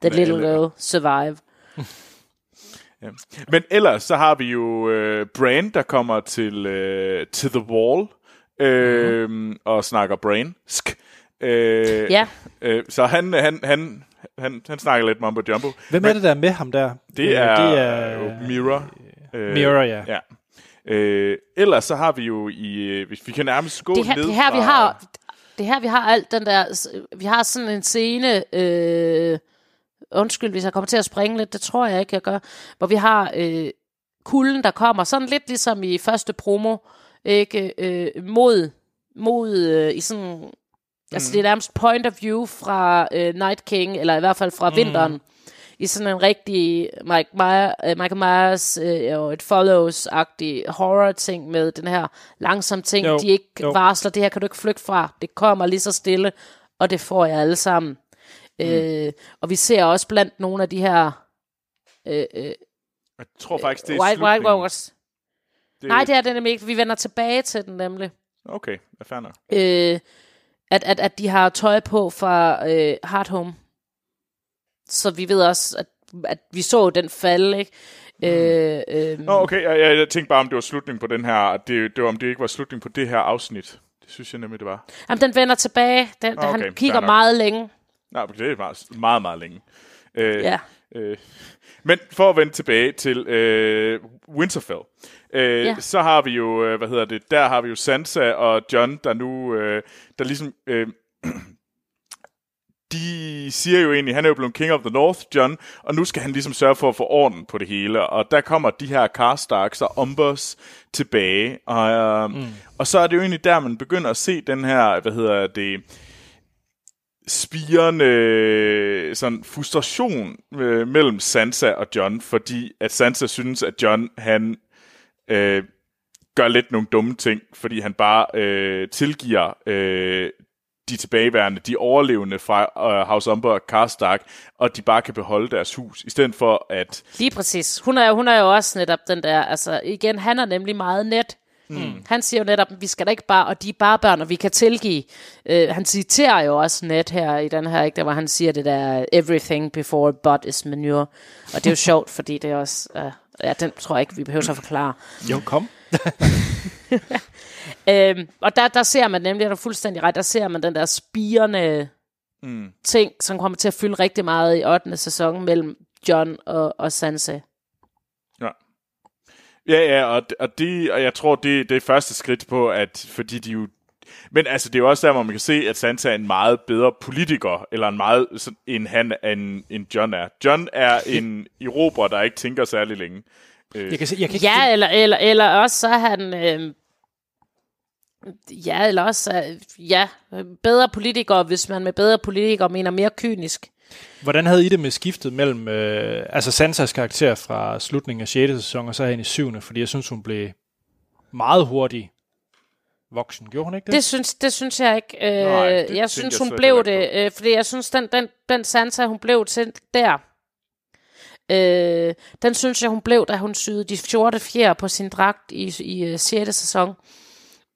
the little girl survive. Ja. Men ellers så har vi jo øh, Bran, der kommer til øh, til The Wall øh, mm. og snakker Bransk. Øh, Ja. øh, så han, han, han, han, han snakker lidt mumbo jumbo. Hvem er det, der er med ham der? Det Øh, er, det er jo Mira. Øh, Mira, ja. ja. Øh, ellers så har vi jo i, øh, hvis vi kan nærmest gå det her, ned det her vi fra, har det her vi har alt den der vi har sådan en scene øh, undskyld hvis jeg kommer til at springe lidt det tror jeg ikke jeg gør hvor vi har øh, kulden der kommer sådan lidt ligesom i første promo ikke øh, mod mod øh, i sådan altså det er nærmest point of view fra øh, Night King eller i hvert fald fra mm. vinteren i sådan en rigtig Mike Meyer, uh, Michael Myers og et Follows-agtig horror-ting med den her langsomme ting, Jo, de ikke jo. varsler, det her kan du ikke flygte fra, det kommer lige så stille, og det får jeg alle sammen. Mm. Øh, og vi ser også blandt nogle af de her øh, øh, Jeg tror faktisk, det er White, White slutningen. Walkers. Nej, det er det nemlig ikke. Vi vender tilbage til den nemlig. Okay, fair nok. Øh, at, at, at de har tøj på fra øh, Hard Home. Så vi ved også, at at vi så den falde, ikke? Øh, øh, Nå, okay, jeg, jeg, jeg tænkte bare, om det var slutningen på den her, at det, det var, om det ikke var slutningen på det her afsnit. Det synes jeg nemlig, det var. jamen, den vender tilbage. Den, Okay, han kigger meget længe. Nej, det er meget, meget, meget længe. Øh, Ja. Øh, men for at vende tilbage til øh, Winterfell, øh, Ja. så har vi jo, øh, hvad hedder det, der har vi jo Sansa og John, der nu, øh, der ligesom, øh, de siger jo egentlig, han er jo blevet King of the North, John, og nu skal han ligesom sørge for at få orden på det hele, og der kommer de her Karstarks og Umbers tilbage, og, øh, mm. og så er det jo egentlig der, man begynder at se den her, hvad hedder det, spirende øh, sådan frustration øh, mellem Sansa og John, fordi at Sansa synes, at John han øh, gør lidt nogle dumme ting, fordi han bare øh, tilgiver øh, de tilbageværende, de overlevende fra øh, House Umber og Karstark, og de bare kan beholde deres hus, i stedet for at Lige præcis. Hun er, hun er jo også netop den der, altså igen, han er nemlig meget net. Mm. Han siger jo netop, vi skal da ikke bare, og de er bare børn, og vi kan tilgive. Uh, han citerer jo også net her i den her, ikke, der hvor han siger det der, everything before butt is manure. Og det er jo sjovt, fordi det er også, uh, ja, den tror jeg ikke, vi behøver så at forklare. Jo, kom. Øhm, og der, der ser man nemlig, er du fuldstændig ret, der ser man den der spirende mm. ting, som kommer til at fylde rigtig meget i 8. sæson mellem John og, og Sansa. Ja. Ja, og, og, det, og jeg tror, det, det er første skridt på, at fordi de jo... Men altså, det er jo også der, hvor man kan se, at Sansa er en meget bedre politiker, eller en meget, end han end, end John er. John er en erobrer, der ikke tænker særlig længe. Jeg kan, se, jeg kan ikke Ja, eller, eller, eller også så er han... Øh, ja, eller også... Øh, ja, bedre politikere, hvis man med bedre politikere mener mere kynisk. Hvordan havde I det med skiftet mellem øh, altså Sansas karakter fra slutningen af 6. sæson og så hen i 7. Fordi jeg synes, hun blev meget hurtig voksen. Gjorde hun ikke det? Det synes, det synes jeg ikke. Øh, Nej, det jeg synes, jeg hun blev det, øh, fordi jeg synes, den, den, den Sansa, hun blev til der, øh, den synes jeg, hun blev, da hun syede de fjorte fjer på sin dragt i, i øh, 6. sæson.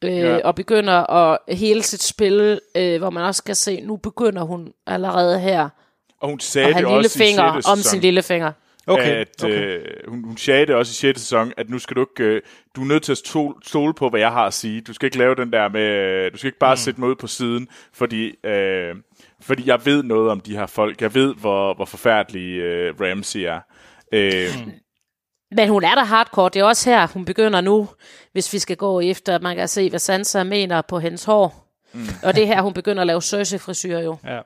Øh, Ja. Og begynder at hele sit spil, øh, hvor man også kan se, nu begynder hun allerede her Og hun sagde at det også i lillefinger 6. om sæson, sin lillefinger. okay, at okay. øh, hun, hun sagde det også i 6. sæson, at nu skal du ikke, øh, du er nødt til at stole, på, hvad jeg har at sige. Du skal ikke lave den der med, øh, du skal ikke bare mm. sætte mig ud på siden, fordi, øh, fordi jeg ved noget om de her folk. Jeg ved, hvor, hvor forfærdelige øh, Ramsey er. Øh, mm. Men hun er der hardcore. Det er også her, hun begynder nu, hvis vi skal gå efter, at man kan se, hvad Sansa mener på hendes hår. Mm. Og det er her, hun begynder at lave Cersei-frisyr jo. Ja.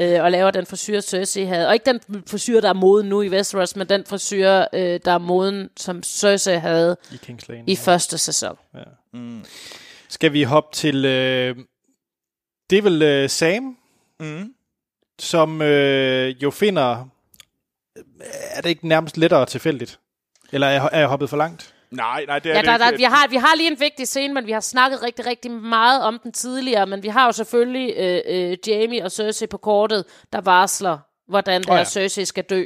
Øh, og laver den frisyr, Cersei havde. Og ikke den frisyr, der er moden nu i Westeros, men den frisyr, øh, der er moden, som Cersei havde I King's Lane. i første sæson. Skal vi hoppe til... Øh, det er vel øh, Sam, Mm. som øh, jo finder... Er det ikke nærmest lettere tilfældigt? Eller er jeg, er jeg hoppet for langt? Nej, nej, det er Ja, det der, ikke. vi, har, vi har lige en vigtig scene, men vi har snakket rigtig, rigtig meget om den tidligere. Men vi har jo selvfølgelig øh, øh, Jamie og Cersei på kortet, der varsler, hvordan der oh, ja. Cersei skal dø.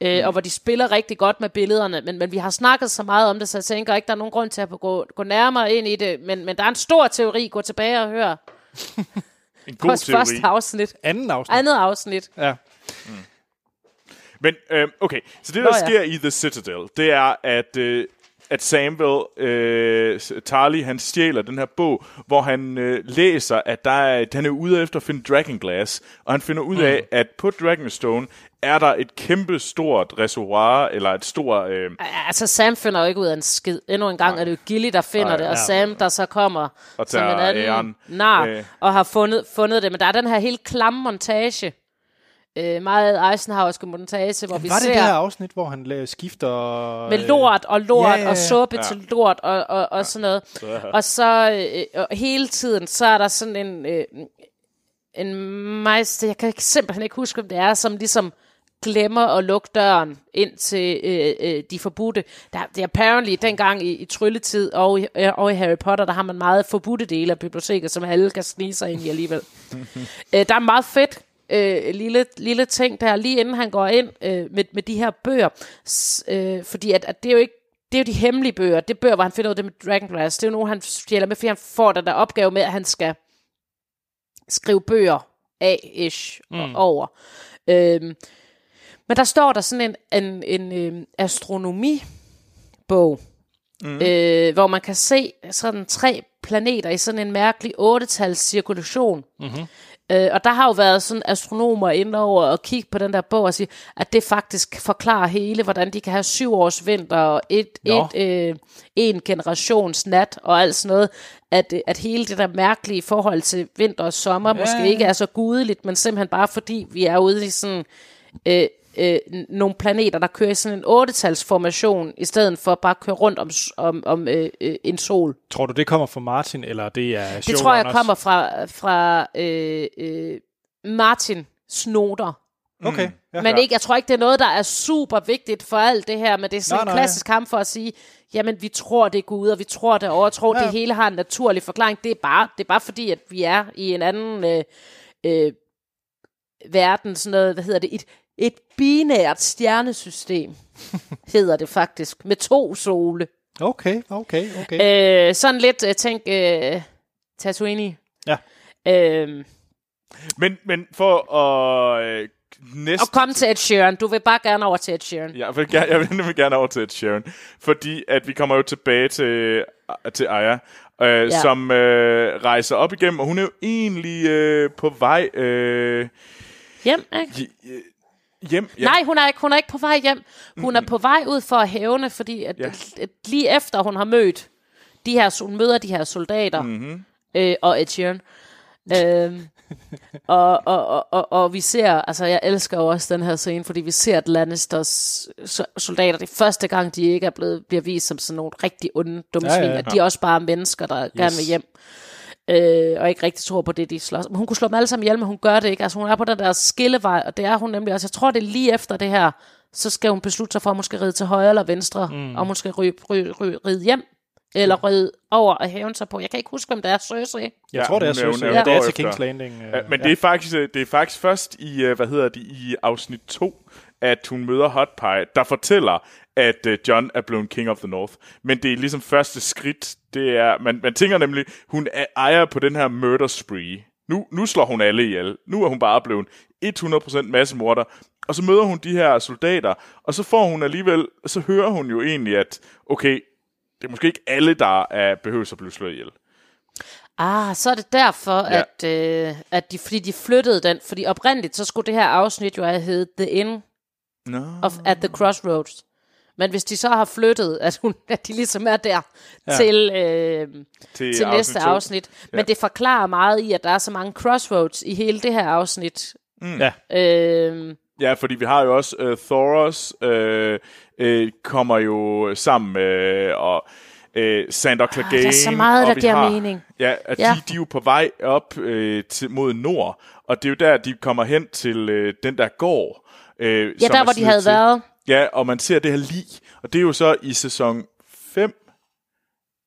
Øh, Og hvor de spiller rigtig godt med billederne. Men, men vi har snakket så meget om det, så jeg tænker ikke, der er nogen grund til at gå, gå nærmere ind i det. Men, men der er en stor teori. Gå tilbage og hør en god vores teori. første afsnit. Anden afsnit. Andet afsnit. Ja. Men, øh, okay, så det, Nå, der ja. sker i The Citadel, det er, at, øh, at Samuel øh, Tarly, han stjæler den her bog, hvor han øh, læser, at der er, at han er ude efter at finde Dragonglass, og han finder ud af, at på Dragonstone er der et kæmpe stort reservoir, eller et stort... Øh, Altså, Sam finder jo ikke ud af en skid. Endnu en gang er det jo Gilly, der finder Nej, det, og ja. Sam, der så kommer Og som en anden æren. nar, Øh. og har fundet, fundet det. Men der er den her helt klamme montage, øh, meget Eisenhowerske montage, hvor vi Var det ser det her afsnit, hvor han la- skifter... med lort og lort ja, ja, ja, ja, ja. og suppe Ja. ja. til lort og, og, og sådan noget. Og så øh, og hele tiden, så er der sådan en, øh, en meister, jeg kan ikke- simpelthen ikke huske, hvem det er, som ligesom glemmer at lukke døren ind til øh, øh, de forbudte. Der, det er apparently dengang i, i trylletid og i, øh, og i Harry Potter, der har man meget forbudte dele af biblioteket, som alle kan snige sig ind i alligevel. øh, der er meget fedt øh, lille, lille ting der, lige inden han går ind øh, med, med de her bøger. S, øh, fordi at, at det er jo ikke det er jo de hemmelige bøger. Det er bøger, hvor han finder ud af det med Dragonglass. Det er jo nogen, han stjæler med, fordi han får den der opgave med, at han skal skrive bøger af-ish mm. over. Øhm, Men der står der sådan en, en, en øh, astronomibog, mm. øh, hvor man kan se sådan tre planeter i sådan en mærkelig ottetals cirkulation. Mm-hmm. Øh, og der har jo været sådan astronomer inde over og kigge på den der bog og sige, at det faktisk forklarer hele, hvordan de kan have syv års vinter og et, Nå. et, øh, en generations nat og alt sådan noget. At, øh, at hele det der mærkelige forhold til vinter og sommer ja. måske ikke er så gudeligt, men simpelthen bare fordi vi er ude i sådan... Øh, øh, nogle planeter, der kører i sådan en ottetalsformation, i stedet for bare at køre rundt om, om, om øh, øh, en sol. Tror du, det kommer fra Martin, eller det er Det tror jeg kommer fra, fra øh, øh, Martin Snoder. Okay, ja. Men ikke, jeg tror ikke, det er noget, der er super vigtigt for alt det her, men det er sådan Nej, en nej. klassisk kamp for at sige, jamen vi tror, det er Gud, og vi tror det over, tror, Ja. det hele har en naturlig forklaring. Det er bare, det er bare fordi, at vi er i en anden øh, øh, verden, sådan noget, hvad hedder det, et, et binært stjernesystem, hedder det faktisk, med to sole. Okay, okay, okay. Øh, sådan lidt, øh, tænk, øh, Tatooine. Ja. Øh, Men, men for at øh, næste... og kom til Ed Sheeran. Du vil bare gerne over til Ed Sheeran. Jeg vil, gerne, jeg vil nemlig gerne over til Ed Sheeran, fordi at vi kommer jo tilbage til, til Aya, øh, ja. som øh, rejser op igennem, og hun er jo egentlig øh, på vej øh, Hjem, ikke? Hj- øh, hjem. Ja. Nej, hun er, ikke, hun er ikke på vej hjem. Hun er på vej ud for at hævne, fordi at, Ja. at lige efter hun har mødt de her, hun møder de her soldater mm-hmm. øh, og Ed Sheeran. øhm, og, og, og, og, og vi ser, altså jeg elsker jo også den her scene, fordi vi ser, at Lannisters so- soldater, det er første gang, de ikke er blevet, bliver vist som sådan nogle rigtig onde dumsvin, Ja, ja, ja. ja. de er også bare mennesker, der yes. gerne vil hjem. Øh, og ikke rigtig tror på det, de slås. Men hun kunne slå dem alle sammen ihjel, men hun gør det ikke. Altså hun er på den der skillevej, og det er hun nemlig også. Jeg tror, det er lige efter det her, så skal hun beslutte sig for, om hun skal ride til højre eller venstre, mm. om hun skal ry, ry, ry, ride hjem, eller ride over og hæve sig på. Jeg kan ikke huske, hvem det er, Cersei. Jeg tror, det er Cersei. Ja, det er til. King's Landing. øh, Ja, men det er faktisk øh, det er faktisk først i øh, hvad hedder det i afsnit 2 at hun møder Hot Pie, der fortæller at øh, John er blevet King of the North. Men det er ligesom første skridt, det er man, man tænker nemlig hun er ejer på den her murder spree. Nu, nu slår hun alle ihjel. Nu er hun bare blevet 100% massemorder. Og så møder hun de her soldater, og så får hun alligevel, så hører hun jo egentlig, at okay, det er måske ikke alle, der er behøver at blive slået ihjel. Ah, så er det derfor, ja. at, øh, at de, fordi de flyttede den. Fordi oprindeligt, så skulle det her afsnit jo have heddet The Inn No. of, at the Crossroads. Men hvis de så har flyttet, at, hun, at de ligesom er der ja. til, øh, Til, til næste to. afsnit. Men Ja. det forklarer meget i, at der er så mange crossroads i hele det her afsnit. Ja. Øh, Ja, fordi vi har jo også uh, Thoros uh, uh, kommer jo sammen med og uh, Sander Clegane. Ah, der er så meget, der giver har, mening. Ja, at Ja. De, de er jo på vej op uh, til, mod nord, og det er jo der, de kommer hen til uh, den der gård. Uh, ja, der hvor de havde til. været. Ja, og man ser det her lig, og det er jo så i sæson 5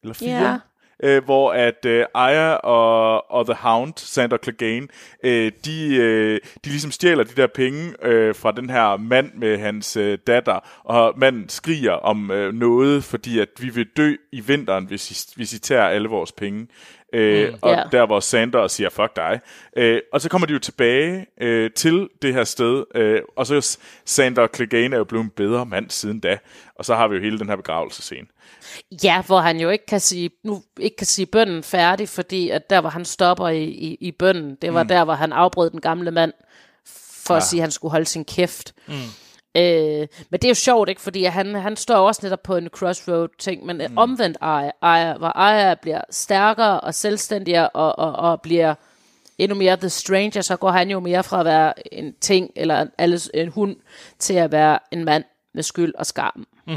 eller 4, Ja. øh, hvor at øh, Aya og, og The Hound, Sander Clegane, øh, de, øh, de ligesom stjæler de der penge øh, fra den her mand med hans øh, datter, og manden skriger om øh, noget, fordi at vi vil dø i vinteren, hvis I, hvis I tager alle vores penge. Øh, og Ja. der hvor Sander siger, fuck dig. Øh, og så kommer de jo tilbage øh, til det her sted, øh, og så er Sander Clegane er jo blevet en bedre mand siden da, og så har vi jo hele den her begravelsescene. Ja, hvor han jo ikke kan sige, nu ikke kan sige bønden færdig, fordi at der, hvor han stopper i, i, i bønden, det var mm. der, hvor han afbrød den gamle mand, for ja. at sige, at han skulle holde sin kæft. Mm. Øh, men det er jo sjovt, ikke? Fordi han, han står også netop på en crossroad-ting, men mm. omvendt Aya, Aya, hvor Aya bliver stærkere og selvstændigere og, og, og bliver endnu mere The Stranger, så går han jo mere fra at være en ting, eller en, alles, en hund, til at være en mand med skyld og skam. Ja.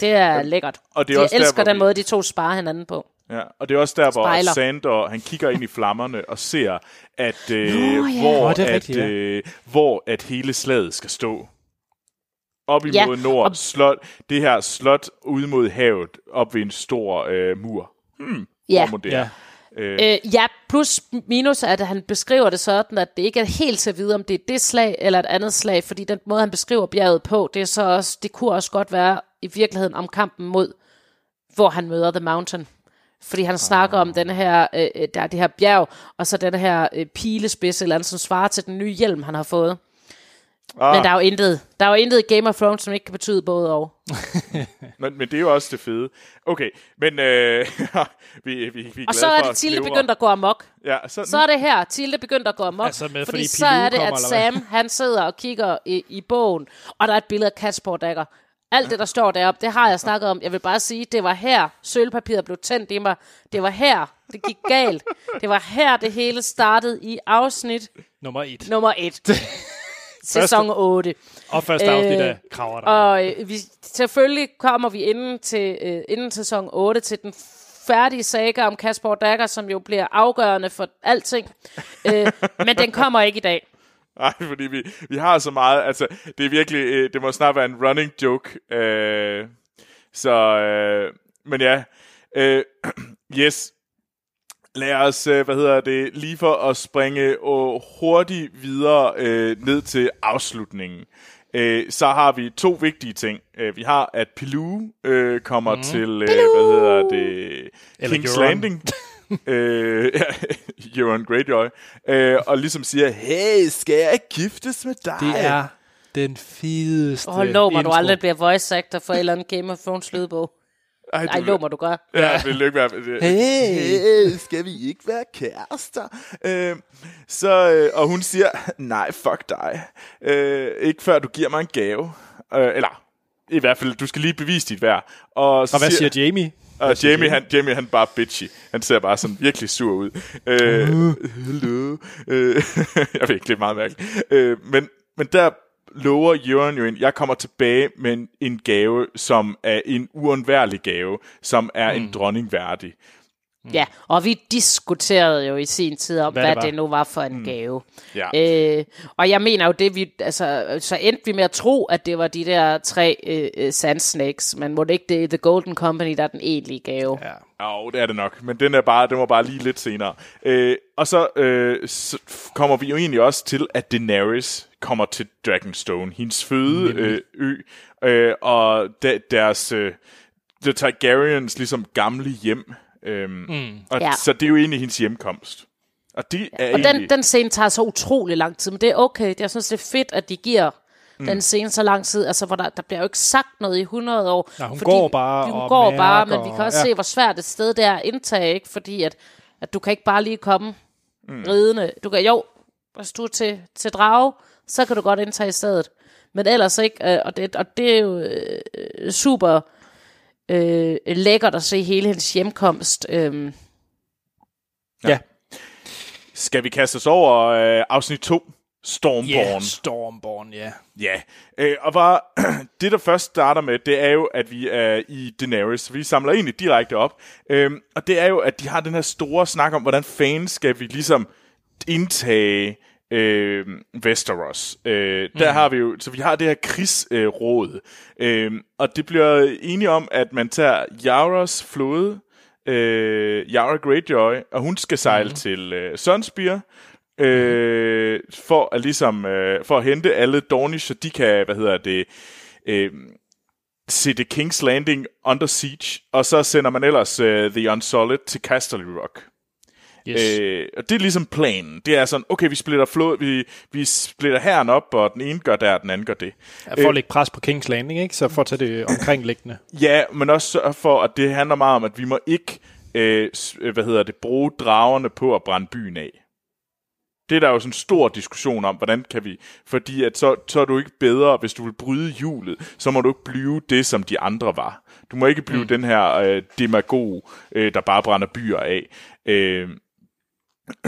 Det er lækkert. og det er jeg også der, elsker hvor den vi- måde, de to sparer hinanden på. Ja, og det er også der, hvor Spejler. Sander, han kigger ind i flammerne og ser, at øh, Nå, ja. hvor, Nå, det er at, rigtigt, ja. øh, hvor at hele slaget skal stå. Op imod Ja, nord, og- slot, det her slot ude mod havet, op ved en stor øh, mur. Hmm, Ja. hvor må det Ja. Øh, Øh, ja, plus minus, at han beskriver det sådan, at det ikke er helt at vide, om det er det slag eller et andet slag, fordi den måde, han beskriver bjerget på, det, er så også, det kunne også godt være i virkeligheden om kampen mod, hvor han møder The Mountain. Fordi han snakker om den her, øh, øh, der er det her bjerg, og så den her øh, pilespids, eller andet, som svarer til den nye hjelm, han har fået. Ah, Men der er jo intet, der er jo intet Game of Thrones, som ikke kan betyde både og. men, men det er jo også det fede. Okay, men øh, vi, vi, vi er Og så er det Tilde begyndt at gå amok. Ja, så, Så er det her, Tilde begyndt at gå amok. Altså med, fordi, fordi så er det, kommer, at? Sam, han sidder og kigger i, i bogen, og der er et billede af Kasper Dagger. Alt det, der står deroppe, det har jeg snakket om. Jeg vil bare sige, det var her, sølvpapiret blev tændt i mig. Det var her, det gik galt. Det var her, det hele startede i afsnit Nummer et. nummer et. Sæson 8. Og første afsnit Øh, af Kraver der. Og øh, vi, selvfølgelig kommer vi inden til øh, inden sæson 8 til den færdige saga om Kasper Dagger, som jo bliver afgørende for alting. øh, men den kommer ikke i dag. Nej, fordi vi, vi har så meget, altså, det er virkelig, øh, det må snart være en running joke. Øh, så, øh, men ja, øh, yes. Lad os, øh, hvad hedder det, lige for at springe øh, hurtigt videre øh, ned til afslutningen. Øh, så har vi to vigtige ting. Øh, vi har, at Pilou øh, kommer mm. til, øh, hvad hedder det, Eller King's Euron. Landing. øh, ja, Euron Greyjoy. Øh, og ligesom siger, hey, skal jeg ikke giftes med dig? Det er den fedeste Og lov mig, du aldrig bliver voice actor for en eller anden Game of Thrones lydbog. Ej, Ej, lov mig, du gør. Ja, det vil ikke være... Hey, hey, skal vi ikke være kærester? Øh, så, øh, og hun siger, nej, fuck dig. Øh, ikke før du giver mig en gave. Øh, eller, i hvert fald, du skal lige bevise dit værd. Og, så Og hvad siger Jamie? Og Jamie, han, Jamie, han er bare bitchy. Han ser bare sådan virkelig sur ud. Øh, hello. Øh, jeg ved ikke, det er meget mærkeligt. Øh, men, men der lover Jørgen jo en, jeg kommer tilbage med en, en gave, som er en uundværlig gave, som er mm. en dronning værdig. Ja, og vi diskuterede jo i sin tid om, Hvad hvad, det var. det, nu var for en mm. gave. Ja. Øh, og jeg mener jo det, vi, altså, så endte vi med at tro, at det var de der tre øh, øh, Sand Snakes, men må det ikke det er The Golden Company, der er den egentlige gave? Ja. Jo, det er det nok, men den er bare, den var bare lige lidt senere. Øh, og så, øh, så kommer vi jo egentlig også til, at Daenerys kommer til Dragonstone, hendes føde øh, ø, øh, og da, deres øh, The Targaryens ligesom gamle hjem. Øh, mm. og, Ja. Så det er jo egentlig hendes hjemkomst. Og det er Og egentlig... den, den scene tager så utrolig lang tid, men det er okay. Jeg synes, det er fedt, at de giver mm. den scene så lang tid, altså hvor der, der bliver jo ikke sagt noget i 100 år. Nej, hun går bare hun og går bare, men vi kan og- også ja. se, hvor svært et sted det er at indtage, ikke? fordi at, at du kan ikke bare lige komme mm. ridende. Du kan, jo, hvis du er til, til drage, så kan du godt indtage stedet. Men ellers ikke, øh, og det, og det er jo øh, super øh, lækkert at se hele hendes hjemkomst. Øh, Ja. Skal vi kaste os over øh, afsnit 2? Stormborn. Yeah, Stormborn, ja. Ja, øh, og var, det der først starter med, det er jo, at vi er i Daenerys. Vi samler egentlig direkte op. Øhm, og det er jo, at de har den her store snak om, hvordan fans skal vi ligesom indtage øh, Westeros. Øh, der har vi jo, så vi har det her krigsråd. Øh, og det bliver enige om, at man tager Yaras flåde, øh, Yara Greyjoy, og hun skal sejle mm. til øh, Sunspear, øh, for at ligesom øh, for at hente alle Dornish, så de kan, hvad hedder det, øh, sætte King's Landing under siege, og så sender man ellers øh, The Unsolid til Casterly Rock. Yes. Øh, og det er ligesom planen. Det er sådan, okay, vi splitter, flod, vi, vi splitter herren op, og den ene gør der, og den anden gør det. Ja, for at lægge pres på King's Landing, ikke? Så for at tage det omkringliggende. Ja, men også for, at det handler meget om, at vi må ikke, øh, øh, hvad hedder det, bruge dragerne på at brænde byen af. Det er der jo sådan en stor diskussion om, hvordan kan vi, fordi at så, så er du ikke bedre, hvis du vil bryde hjulet, så må du ikke blive det, som de andre var. Du må ikke blive mm. den her øh, demagog, øh, der bare brænder byer af. Øh,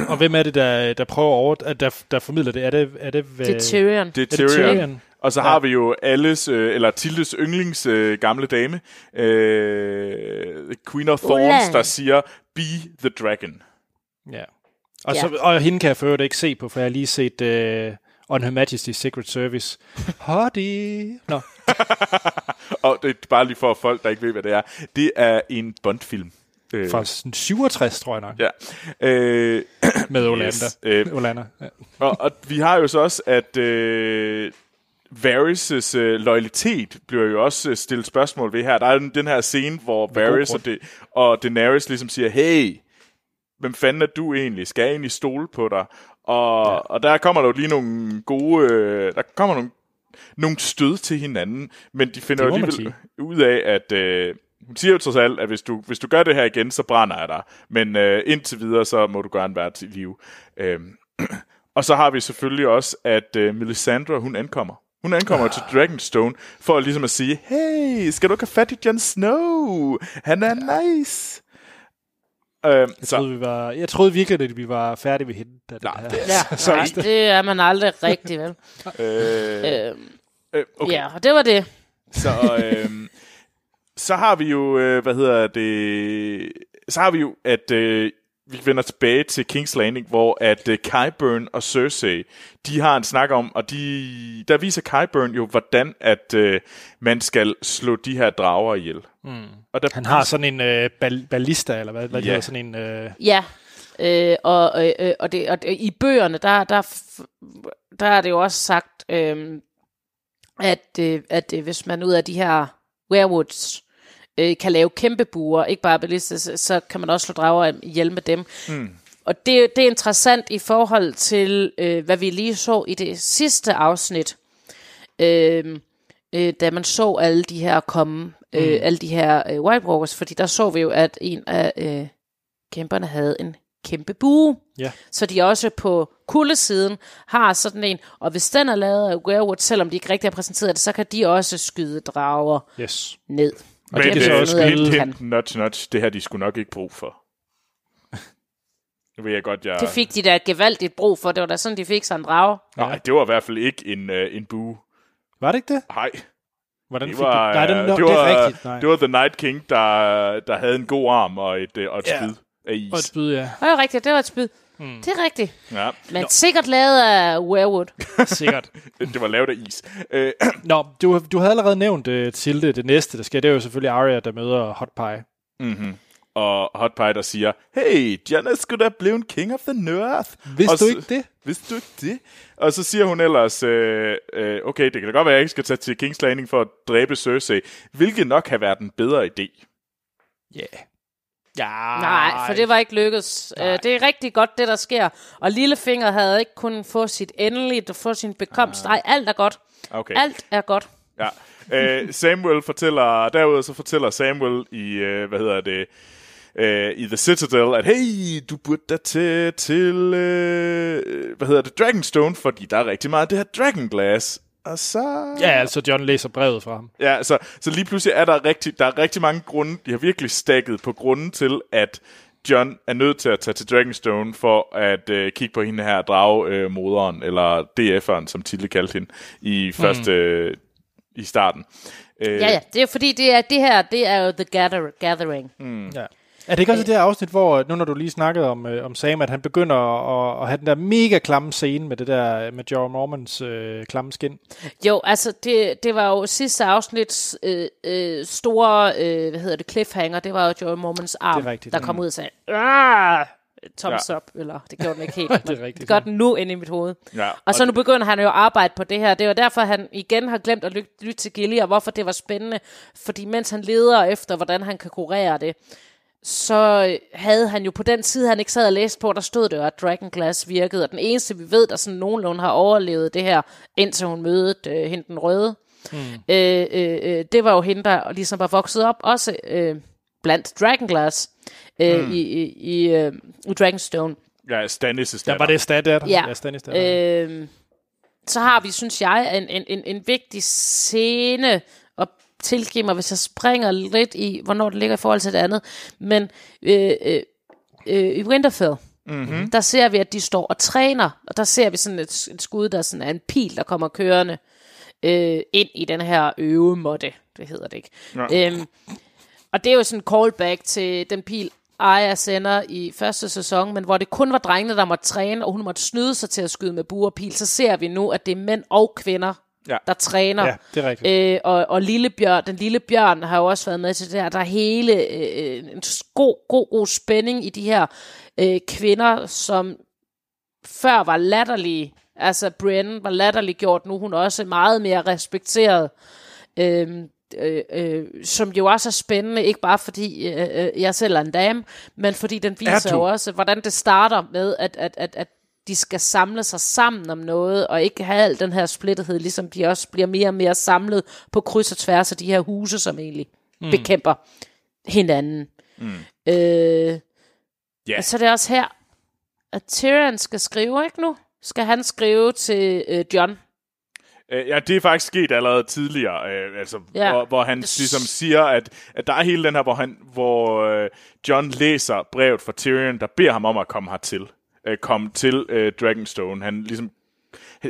Og hvem er det, der, der prøver over, at der, der formidler det? Er det, er det, det er Tyrion. det er Er det Tyrion. Tyrion? Og så ja. har vi jo alles, øh, eller Tildes yndlings øh, gamle dame, øh, Queen of Thorns, Ulla. der siger, be the dragon. Ja. Og, Ja. så, og hende kan jeg for øvrigt ikke se på, for jeg har lige set uh, On Her Majesty's Secret Service. Hottie! Nå, Og det er bare lige for folk, der ikke ved, hvad det er. Det er en Bond-film. Øh, fra sådan 67, tror jeg nok, Ja. Øh, med Olander. Yes, øh. Olander. Ja. og, og vi har jo så også, at øh, Varys' øh, loyalitet bliver jo også øh, stillet spørgsmål ved her. Der er den, den her scene, hvor Varys og, grund. de, og Daenerys ligesom siger, hey, hvem fanden er du egentlig? Skal jeg egentlig stole på dig? Og, ja. og der kommer der jo lige nogle gode... Øh, der kommer nogle, nogle stød til hinanden, men de finder Det jo alligevel ud af, at... Øh, hun siger jo trods alt, at hvis du, hvis du gør det her igen, så brænder jeg dig. Men øh, indtil videre, så må du gerne være til live. Øhm, og så har vi selvfølgelig også, at øh, Melisandre, hun ankommer. Hun ankommer til Dragonstone for ligesom at sige, hey, skal du ikke have fat i Jon Snow? Han er nice. Øhm, Jeg så, troede, vi var, jeg troede virkelig, at vi var færdige ved hende. Da det Nej, her. det- Ja, Så- nej, det er man aldrig rigtig, vel? øh, Øhm, øh, okay. Ja, og det var det. Så, øhm, så har vi jo, øh, hvad hedder det, så har vi jo, at øh, vi vender tilbage til King's Landing, hvor at øh, Qyburn og Cersei, de har en snak om, og de, der viser Qyburn jo, hvordan at øh, man skal slå de her drager ihjel. Mm. Og der, Han har sådan en øh, bal- ballista, eller hvad, hvad Ja. yeah. hedder, sådan en... Øh, Ja, øh, og, øh, øh, og, det, og det, i bøgerne, der, der, f- der er det jo også sagt, øh, at, øh, at øh, hvis man ud af de her werewoods øh, kan lave kæmpe buer, ikke bare ballister, så, så kan man også slå drager ihjel med dem. Mm. Og det, det er interessant i forhold til, øh, hvad vi lige så i det sidste afsnit, øh, øh, da man så alle de her komme, øh, Mm. alle de her øh, White Walkers, fordi der så vi jo, at en af øh, kæmperne havde en kæmpe bue. ja. Så de også på kuldesiden har sådan en, og hvis den er lavet af werewolf, selvom de ikke rigtig har præsenteret det, så kan de også skyde drager Yes. ned. Og men det kan det så er også de kan. hint, nudge, nudge, det her de skulle nok ikke brug for. Nu ved jeg godt, jeg... Det fik de da gevaldigt brug for. Det var da sådan, de fik sig en drage. Nej, det var i hvert fald ikke en, øh, en bue. Var det ikke det? Nej, Hvordan det fik var, du... Nej, det, øh, no, det, det, var, er rigtigt. Nej. det var The Night King, der, der havde en god arm og et, øh, og et Ja. spyd af is. Og et spyd, ja. Det var rigtigt, det var et spyd. Mm. Det er rigtigt. Ja, Men Nå. sikkert lavet af werewolf. Sikkert. det var lavet af is. Øh, Nå, du, du havde allerede nævnt uh, til det, det næste, der sker. Det er jo selvfølgelig Arya, der møder Hot Pie. og Hot Pie, der siger, hey, Jon er sgu da blevet king of the north. Vidste og du så- ikke det? Vidste du ikke det? Og så siger hun ellers, øh, øh, okay, det kan da godt være, at jeg ikke skal tage til King's Landing for at dræbe Cersei, hvilket nok har været en bedre idé. Ja. Yeah. Ja. Nej, for det var ikke lykkedes. Uh, det er rigtig godt, det der sker. Og Lillefinger havde ikke kunnet få sit endeligt, få sin bekomst. Nej, alt er godt. Okay. Alt er godt. Ja. Øh, Samuel fortæller, derudover så fortæller Samuel i, øh, hvad hedder det, øh, i The Citadel, at hey, du burde da til, til øh, hvad hedder det, Dragonstone, fordi der er rigtig meget af det her Dragonglass. Og så... Ja, altså John læser brevet fra ham. Ja, så, så lige pludselig er der rigtig, der er rigtig mange grunde, de har virkelig stakket på grunden til, at John er nødt til at tage til Dragonstone for at øh, kigge på hende her drage-moderen, eller DF'eren, som Tilde kaldte hende i første, øh, i starten. Øh, Ja, ja. Det er fordi, det, er, det her, det er jo The gather, Gathering. Mm. Ja. Er det ikke også det her afsnit, hvor, nu når du lige snakkede om, øh, om Sam, at han begynder at, at have den der mega klamme scene med det der, med Jorah Mormons øh, klamme skin? Jo, altså, det, det var jo sidste afsnits øh, øh, store, øh, hvad hedder det, cliffhanger. Det var jo Joey Mormons arm, rigtigt, der kom ud og sagde, "Ah!" thumbs Ja. up, eller det gjorde den ikke helt. Det er rigtigt, Det gør den nu inde i mit hoved. Ja, og så nu begynder han jo at arbejde på det her. Det var derfor, han igen har glemt at lytte, lytte til Gilly, og hvorfor det var spændende. Fordi mens han leder efter, hvordan han kan kurere det, så havde han jo på den tid, han ikke sad og læste på, der stod det jo, at Dragonglass virkede. Og den eneste, vi ved, der sådan nogenlunde har overlevet det her, indtil hun mødede øh, hende den røde, mm. øh, øh, det var jo hende, der ligesom var vokset op, også øh, blandt Dragonglass øh, mm. i, i, i, øh, i Dragonstone. ja Der Stannis' datter. var det der. Ja. ja Stannis der. Øh, så har vi, synes jeg, en, en, en, en vigtig scene, tilgive mig, hvis jeg springer lidt i, hvornår det ligger i forhold til det andet, men øh, øh, øh, i Winterfell, mm-hmm. der ser vi, at de står og træner, og der ser vi sådan et, et skud, der sådan er en pil, der kommer kørende øh, ind i den her øvemåtte, det hedder det ikke. Ja. Øhm, og det er jo sådan en callback til den pil, Aya sender i første sæson, men hvor det kun var drengene, der måtte træne, og hun måtte snyde sig til at skyde med bue og pil, så ser vi nu, at det er mænd og kvinder, Ja. der træner. Ja, det er rigtigt. Øh, og, og lille bjørn, den lille bjørn har jo også været med til det her. Der er hele øh, en god, god, god spænding i de her øh, kvinder, som før var latterlige. Altså, Brienne var latterligt gjort, nu er hun også meget mere respekteret. Øhm, øh, øh, som jo også er spændende, ikke bare fordi øh, øh, jeg selv er en dame, men fordi den viser jo også, hvordan det starter med, at, at, at, at de skal samle sig sammen om noget, og ikke have al den her splittethed, ligesom de også bliver mere og mere samlet på kryds og tværs af de her huse, som egentlig mm. bekæmper hinanden. Mm. Øh, Ja. og så er det også her, at Tyrion skal skrive, ikke nu? Skal han skrive til øh, John? Øh, Ja, det er faktisk sket allerede tidligere, øh, altså, Ja. hvor, hvor han ligesom siger, at, at der er hele den her, hvor, han, hvor øh, John læser brevet fra Tyrion, der beder ham om at komme hertil. Øh, komme til øh, Dragonstone. Han ligesom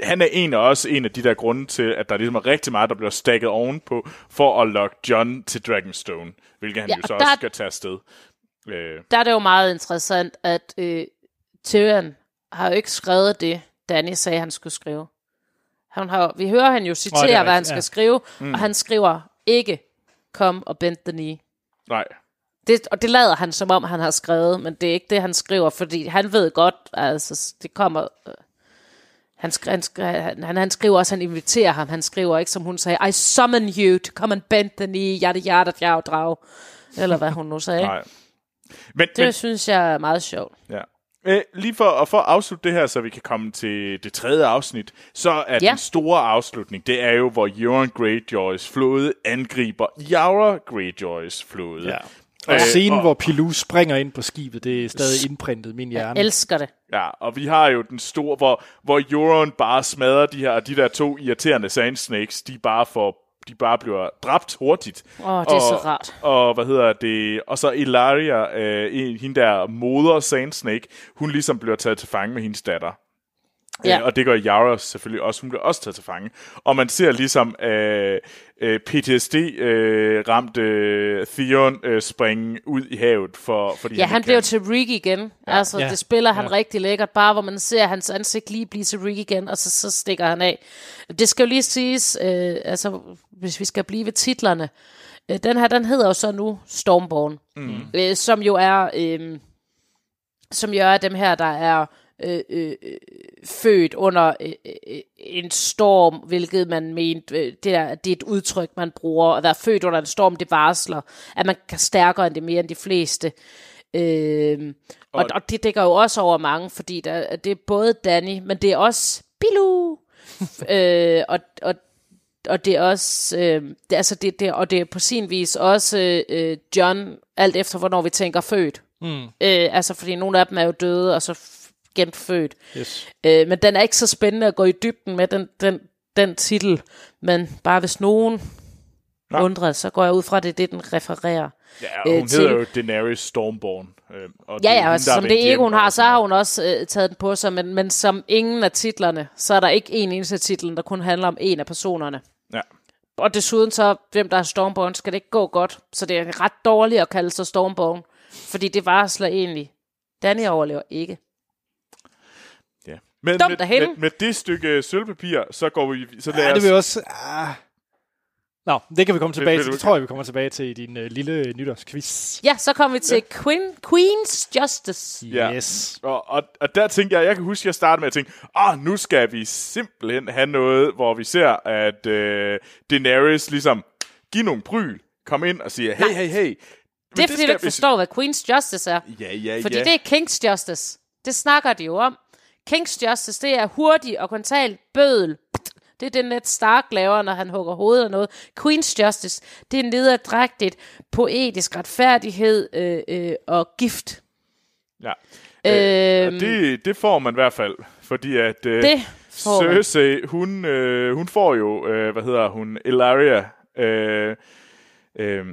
han er en af også en af de der grunde til, at der ligesom er rigtig meget, der bliver stakket ovenpå, for at lokke John til Dragonstone, hvilket han Ja, jo så og også skal tage afsted. Øh, Der er det jo meget interessant, at øh, Tyrion har jo ikke skrevet det, Danny sagde, han skulle skrive. Han har, vi hører han jo citere, rigtigt, hvad han skal ja. skrive, mm. og han skriver ikke, kom og bend the knee. nej, Det, og det lader han som om, han har skrevet, men det er ikke det, han skriver, fordi han ved godt, altså, det kommer... Øh, han, skri, han, skri, han, han, skriver også, han inviterer ham. Han skriver ikke, som hun sagde, I summon you to come and bend the knee, yada yada, yada, drag. Eller hvad hun nu sagde. nej. Men, Det men, synes jeg er meget sjovt. Ja. Øh, lige for, og for at afslutte det her, så vi kan komme til det tredje afsnit, så er ja. den store afslutning, det er jo, hvor Euron Greyjoys flåde angriber Yara Greyjoys flåde. Ja. Og Øh, scenen, og- hvor Pilou springer ind på skibet, det er stadig indprintet i min hjerne. Elsker det. Ja, og vi har jo den store, hvor, hvor Euron bare smadrer de her, de der to irriterende Sand Snakes, de bare får de bare bliver dræbt hurtigt. Åh, det er og, så rart. Og hvad hedder det? Og så Ilaria, øh, en- hende der moder Sand Snake, hun ligesom bliver taget til fange med hendes datter. Ja. Øh, og det gør Yara selvfølgelig også. Hun bliver også taget til fange. Og man ser ligesom øh, øh, PTSD-ramte øh, Theon øh, springe ud i havet. For, fordi Ja, han ikke bliver kan. til Rick igen. Ja. Altså, Ja. det spiller han Ja. rigtig lækkert, bare hvor man ser hans ansigt lige blive til Rick igen, og så, så stikker han af. Det skal jo lige siges, øh, altså, hvis vi skal blive ved titlerne, øh, den her, den hedder jo så nu Stormborn, mm. øh, som jo er, øh, som jo er dem her, der er øh, øh, født under øh, øh, en storm, hvilket man mente, øh, det, er, det er et udtryk, man bruger, at være født under en storm, det varsler, at man kan stærkere end det mere end de fleste. Øh, og, Og- og det dækker jo også over mange, fordi der, det er både Danny, men det er også Bilou. øh, og, og, og det er også, øh, det, altså det, det, og det er på sin vis også øh, John, alt efter hvornår vi tænker født. Mm. Øh, altså fordi nogle af dem er jo døde, og så genfødt. Yes. Øh, men den er ikke så spændende at gå i dybden med, den, den, den titel. Men bare hvis nogen Nej. undrer, så går jeg ud fra, at det er det, den refererer. Ja, og øh, hun til- hedder jo Daenerys Stormborn. Øh, og Ja, ja, hende, altså, som det hjem hun har, så har hun også øh, taget den på sig, men, men som ingen af titlerne, så er der ikke en eneste titel, der kun handler om en af personerne. Ja. Og desuden så, hvem der er Stormborn, skal det ikke gå godt. Så det er ret dårligt at kalde sig Stormborn, fordi det varsler egentlig. Danny overlever ikke. Ja. Men Dumt med, med, med, det stykke sølvpapir, så går vi... Så lad Ja, det os, vil også... Ah. Nå, det kan vi komme tilbage vil til. du- Det tror jeg, vi kommer tilbage til i din uh, lille nytårsquiz. Ja, så kommer vi til Queen, Queen's Justice. Ja. Yes. Og, og, og der tænker jeg, jeg kan huske, at jeg startede med at tænke, åh, nu skal vi simpelthen have noget, hvor vi ser, at øh, Daenerys ligesom giver nogle bryl, kom ind og siger, hey, hey, hey. Men Det er fordi, du skal ikke vi- forstår, hvad Queen's Justice er. Ja, ja, Fordi ja. det er King's Justice. Det snakker de jo om. King's Justice, det er hurtig og kontal bødel. Det er det, Ned Stark laver, når han hugger hovedet af noget. Queen's Justice, det er nederdrægtigt, poetisk retfærdighed øh, øh, og gift. Ja. Øh, og det, det får man i hvert fald, fordi at øh, Det. Cersei, hun, øh, hun får jo, øh, hvad hedder hun, Ilaria, øh, øh,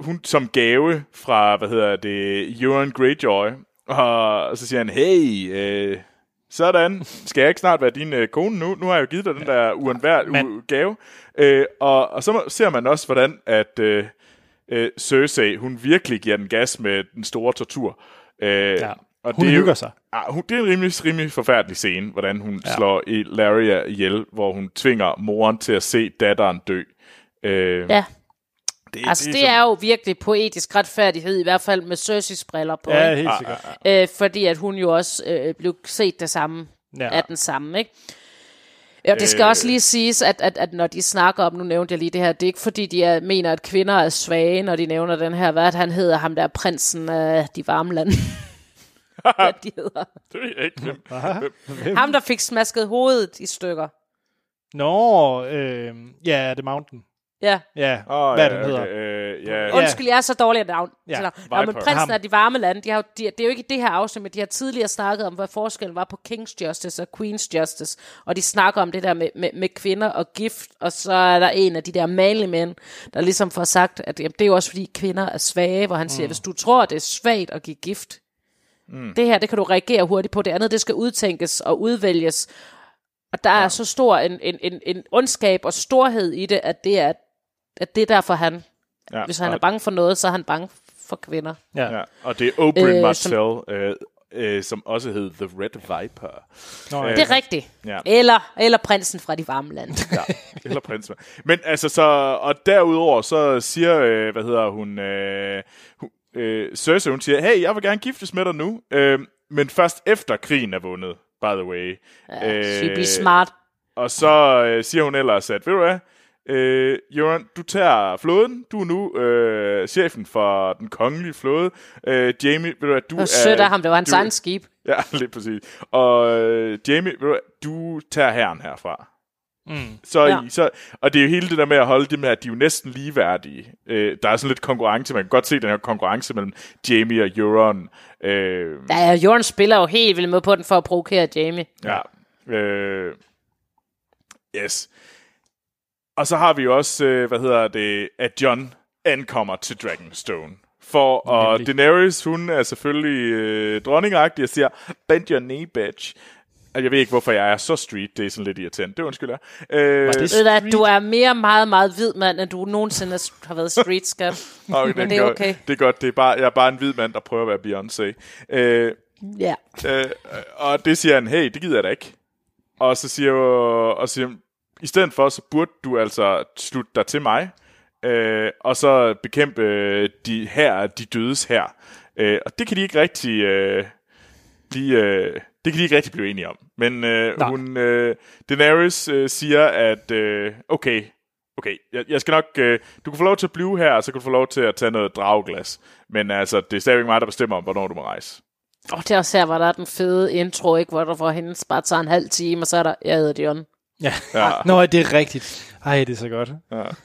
hun som gave fra, hvad hedder det, Euron Greyjoy, og så siger han, hey, øh, sådan, skal jeg ikke snart være din øh, kone nu? Nu har jeg jo givet dig den der uundværlige Men- gave. Øh, og, og så ser man også, hvordan at øh, øh, Cersei, hun virkelig giver den gas med den store tortur. Øh, Ja. og Hun det er jo- hygger sig. Ah, hun, det er en rimelig, rimelig forfærdelig scene, hvordan hun ja. slår Ilaria ihjel, hvor hun tvinger moren til at se datteren dø. Øh, Ja, det, altså det sådan- er jo virkelig poetisk retfærdighed, i hvert fald med Cerseis briller på. Ja, ikke? helt sikkert. øh, fordi at hun jo også øh, blev set det samme Ja. ja. af den samme, ikke? Og det skal Øh. også lige siges, at, at, at når de snakker om, nu nævnte jeg lige det her, det er ikke fordi, de er, mener, at kvinder er svage, når de nævner den her, hvad at han hedder, ham der prinsen af de varme lande. hvad de hedder. Det ved jeg ikke. Hvem, hvem, Ham, der fik smasket hovedet i stykker. Nå, øh, ja, The Mountain. Ja. Ja, Åh, hvad ja, den hedder. Okay, øh, ja, Undskyld, jeg er så dårlig af navn. Ja, Ja, Nå, men Viper. prinsen af de varme lande, de har, de, det er jo ikke i det her afsnit, men de har tidligere snakket om, hvad forskellen var på King's Justice og Queen's Justice. Og de snakker om det der med, med, med kvinder og gift, og så er der en af de der manlige mænd, der ligesom får sagt, at jamen, det er jo også fordi kvinder er svage, hvor han siger, hvis du tror, det er svagt at give gift, mm. det her, det kan du reagere hurtigt på. Det andet, det skal udtænkes og udvælges. Og der er så stor en, en, en, en ondskab og storhed i det, at det er, at det er derfor, han, ja, hvis han er bange for noget, så er han bange for kvinder. Ja. Ja, og det er Oberyn Øh, øh, Martell, øh, øh, som også hed The Red Viper. Nå, ja. Det er rigtigt. Ja. Eller, eller prinsen fra de varme lande. Ja, eller prinsen. Men altså så, og derudover så siger, øh, hvad hedder hun, øh, hun øh, Cersei, hun siger, hey, jeg vil gerne giftes med dig nu, øh, men først efter krigen er vundet, by the way. Ja, she be smart. Og så øh, siger hun ellers, at ved du hvad, øh, Jørgen, du tager flåden. Du er nu øh, chefen for den kongelige flåde. Øh, Jamie, ved du hvad, du Det var sødt af ham, det var hans egen skib. Ja, lige præcis. Og øh, Jamie, ved du, hvad, du tager herren herfra. Mm. Så, Ja. i, så, og det er jo hele det der med at holde det med, at de er jo næsten ligeværdige. Øh, der er sådan lidt konkurrence. Man kan godt se den her konkurrence mellem Jamie og Euron. Øh, Ja, Jørgen spiller jo helt vildt med på den for at provokere Jamie. Ja. Øh, yes. Og så har vi også, øh, hvad hedder det, at John ankommer til Dragonstone. For, og Nemlig. Daenerys, hun er selvfølgelig øh, dronningagtig og siger, bend your knee, bitch. Og Jeg ved ikke, hvorfor jeg er så street. Det er sådan lidt irriterende. Det undskylder jeg. Øh, Var det Ved du, er mere meget, meget hvid mand, end du nogensinde har været street skat. okay, Men det er godt. okay. Det er godt. Det er bare, jeg er bare en hvid mand, der prøver at være Beyoncé. Øh, Ja. Øh, og det siger han, hey, det gider jeg da ikke. Og så siger, og siger i stedet for, så burde du altså slutte dig til mig, øh, og så bekæmpe øh, de her, de dødes her. Øh, og det kan de ikke rigtig, øh, de, øh, det kan de ikke rigtig blive enige om. Men øh, Nej. hun, øh, Daenerys øh, siger, at øh, okay, okay, jeg, jeg skal nok, øh, du kan få lov til at blive her, og så kan du få lov til at tage noget drageglas. Men altså, det er stadigvæk mig, der bestemmer, hvornår du må rejse. Og det er også her, hvor der er den fede intro, ikke? hvor der for hende bare tager en halv time, og så er der, jeg hedder John. Ja. Ja. Nå, det er rigtigt. Ej, det er så godt.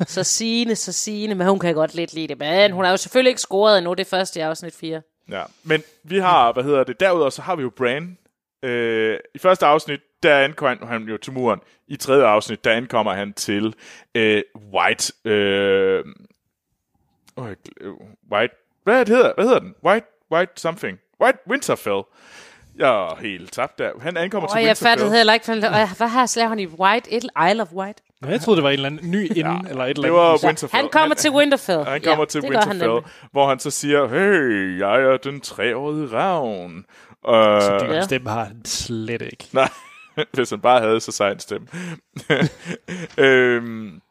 Så sigende, så sigende, men hun kan godt lidt lide det. Men hun har jo selvfølgelig ikke scoret endnu, det første i afsnit 4. Ja, men vi har, hvad hedder det, derudover så har vi jo Bran. Øh, I første afsnit, der ankommer han jo til muren. I tredje afsnit, der ankommer han til øh, White... Øh, øh, White... Hvad det hedder? Hvad hedder den? White... White something. White Winterfell. Jeg er helt tabt der. Han ankommer Og til jeg Winterfell. fattede heller ikke, for- hvad har slaget han i White? Et Isle of White? Nå, jeg troede, det var en eller anden ny inden, ja, eller et eller det var andet. Winterfell. han kommer til Winterfell. Han kommer ja, til han Winterfell, nemlig. hvor han så siger, hey, jeg er den treårige ravn. Uh, Så Ja. en stemme har han slet ikke. Nej, hvis han bare havde så sej en stemme. øhm,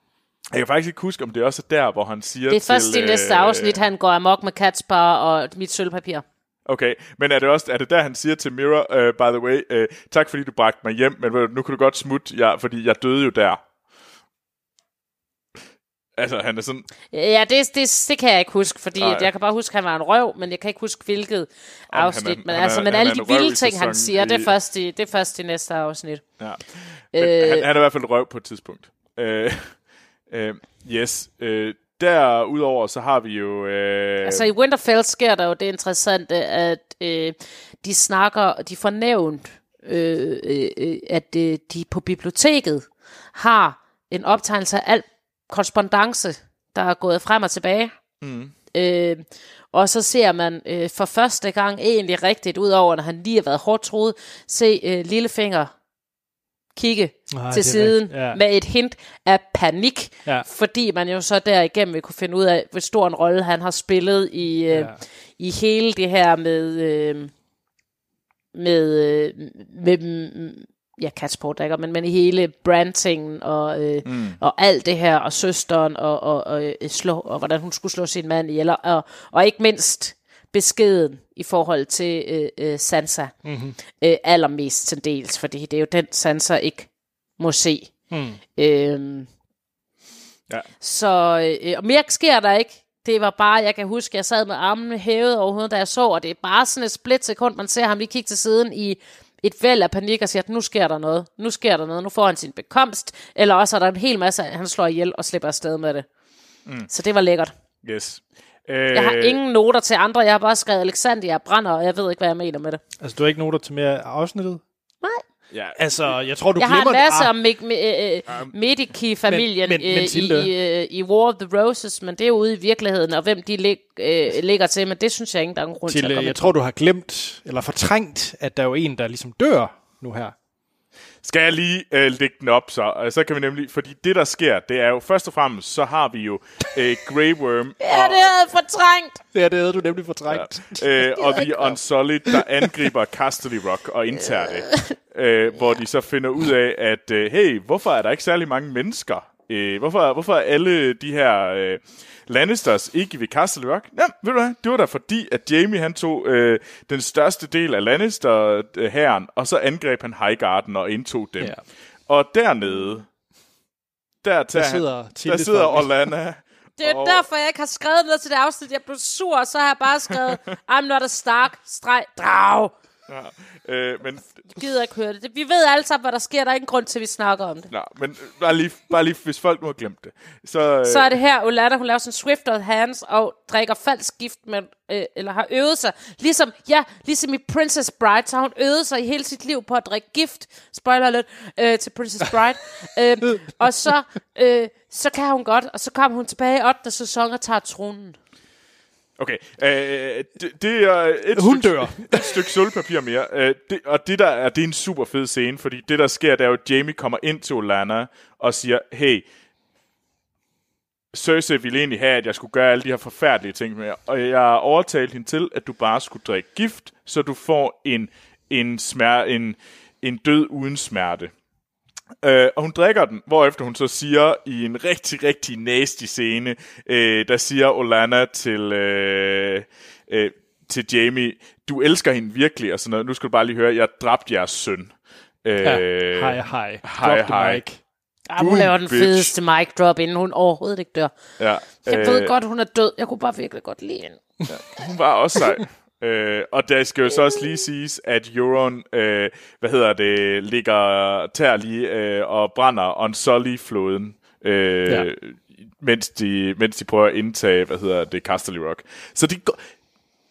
jeg kan faktisk ikke huske, om det også er der, hvor han siger Det er til... først i næste øh, afsnit, han går amok med Katspar og mit sølvpapir. Okay, men er det også er det der, han siger til Mira, uh, by the way, uh, tak fordi du bragte mig hjem, men nu kan du godt smutte, ja, fordi jeg døde jo der. Altså, han er sådan... Ja, det, det, det kan jeg ikke huske, fordi Nej. jeg kan bare huske, at han var en røv, men jeg kan ikke huske, hvilket han er- afsnit. Men, han er- altså, men er alle de vilde ting, han siger, det i- er, først i, det er først i næste afsnit. Ja. Men Øh. han, han er i hvert fald røv på et tidspunkt. Øh, øh, yes. Øh, derudover så har vi jo... Øh, Altså i Winterfell sker der jo det interessante, at øh, de snakker, de får nævnt, øh, øh, at øh, de på biblioteket har en optegnelse af al korrespondence, der er gået frem og tilbage. Mm. Øh, og så ser man øh, for første gang egentlig rigtigt, udover når han lige har været hårdt troet, se øh, Lillefinger kigge Nej, til siden ja. med et hint af panik, Ja. fordi man jo så derigennem vil kunne finde ud af, hvor stor en rolle han har spillet i, øh, Ja. i hele det her med, øh, med, øh, med ja, katsport, ikke? Men, men i hele brandingen og, øh, mm. og alt det her, og søsteren, og, og, og, øh, slå, og hvordan hun skulle slå sin mand ihjel, og, og ikke mindst beskeden i forhold til øh, øh, Sansa, mm-hmm. øh, allermest til dels, fordi det er jo den, Sansa ikke må se. Mm. Øhm, Ja. så øh, og mere sker der ikke. det var bare, jeg kan huske, jeg sad med armene hævet over hovedet, da jeg så, og det er bare sådan et split sekund, man ser ham lige kigge til siden i et væld af panik og siger, at nu sker der noget, nu sker der noget, nu får han sin bekomst, eller også er der en hel masse, han slår ihjel og slipper afsted med det. Mm. Så det var lækkert. Yes. Jeg har ingen noter til andre, jeg har bare skrevet Alexander, jeg brænder, og jeg ved ikke, hvad jeg mener med det. Altså, du har ikke noter til mere afsnittet? Nej. Ja, Altså, jeg tror, du Jeg har glemmer en masse Ah, om øh, Medici-familien Men- men- men øh, i, øh, i War of the Roses, men det er jo ude i virkeligheden, og hvem de lig, øh, ligger til, men det synes jeg ikke, der er nogen grund til, til, at øh, komme jeg tror, du har glemt, eller fortrængt, at der er jo en, der ligesom dør nu her. Skal jeg lige øh, lægge den op, så? Øh, Så kan vi nemlig... Fordi det, der sker, det er jo... Først og fremmest, så har vi jo øh, Grey Worm Ja, det havde jeg fortrængt. Ja, det havde du nemlig fortrængt. øh, og The Unsullied, der angriber Casterly Rock og indtager det. Øh, hvor de så finder ud af, at øh, hey, hvorfor er der ikke særlig mange mennesker? Øh, hvorfor, hvorfor er alle de her øh, Lannisters ikke ved Castle Rock? Jamen, ved du hvad? Det var da fordi, at Jamie han tog øh, den største del af Lannister-hæren, og så angreb han Highgarden og indtog dem. Ja. Og dernede, der, tager han- sidder der Tilde sidder. Orlana. Det er Og- derfor, jeg ikke har skrevet noget til det afsnit. Jeg blev sur, og så har jeg bare skrevet, I'm not a Stark, streg, drag. Øh, men Jeg gider ikke høre det. Vi ved alle sammen, hvad der sker. Der er ingen grund til, at vi snakker om det. Nå, men øh, bare lige, bare lige, hvis folk nu har glemt det. Så, øh, Så er det her, Olanda, hun laver sådan Swift of Hands og drikker falsk gift, men, øh, eller har øvet sig. Ligesom, ja, ligesom i Princess Bride, så har hun øvet sig i hele sit liv på at drikke gift. Spoiler lidt øh, til Princess Bride. øh, og så, øh, så kan hun godt, og så kommer hun tilbage i 8. sæson og tager tronen. Okay, øh, det, det er et Hun stykke, dør. et stykke sølvpapir mere. Øh, det, og det der er, det er en super fed scene, fordi det der sker, det er jo, at Jamie kommer ind til Olanna og siger, hey, Cersei ville egentlig have, at jeg skulle gøre alle de her forfærdelige ting med og jeg overtalte hende til, at du bare skulle drikke gift, så du får en, en, smer, en, en død uden smerte. Øh, og hun drikker den, hvorefter hun så siger i en rigtig, rigtig nasty scene, øh, der siger Olana til, øh, øh, til Jamie, du elsker hende virkelig, og sådan noget. Nu skal du bare lige høre, jeg dræbte jeres søn. Øh, Ja. Hej, hej. hej, hej. Ja, hun laver den bitch. fedeste mic drop, inden hun overhovedet ikke dør. Ja, Jeg ved godt, hun er død. Jeg kunne bare virkelig godt lide hende. hun var også sej. Øh, og der skal jo så også lige siges, at Euron, øh, hvad hedder det, ligger tær lige øh, og brænder Unsully-floden, øh, Ja. mens, de, mens de prøver at indtage, hvad hedder det, Casterly Rock. Så det går,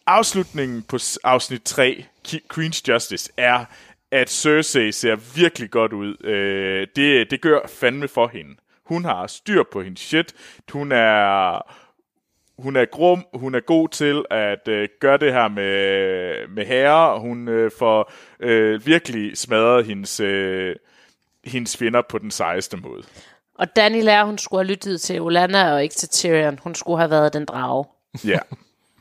afslutningen på afsnit 3, Ki- Queen's Justice, er, at Cersei ser virkelig godt ud. Øh, det, det gør fandme for hende. Hun har styr på hendes shit. Hun er hun er grum, hun er god til at øh, gøre det her med, med herre, og hun øh, får øh, virkelig smadret hendes, øh, hendes fjender på den sejeste måde. Og Danny lærer, hun skulle have lyttet til Olana og ikke til Tyrion. Hun skulle have været den drage. Ja,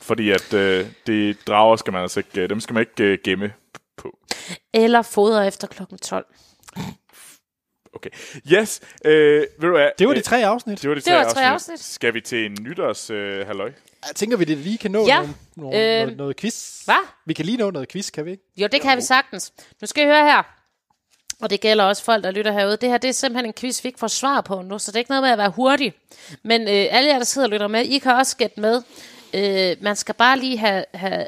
fordi at øh, det drager skal man altså ikke, øh, dem skal man ikke øh, gemme på. Eller fodre efter klokken 12. Okay. Yes, øh, ved du hvad? Det var de Øh, tre afsnit. det var de Det tre, var tre afsnit. afsnit. Skal vi til en nytårs øh, halløj? Jeg tænker vi, det lige kan nå Ja. nogle, nogle, Øh, noget, noget quiz. Hvad? Vi kan lige nå noget quiz, kan vi ikke? Jo, det kan vi sagtens. Nu skal I høre her. Og det gælder også folk, der lytter herude. Det her det er simpelthen en quiz, vi ikke får svar på nu, så det er ikke noget med at være hurtig. Men øh, alle jer, der sidder og lytter med, I kan også gætte med. Øh, man skal bare lige have, have...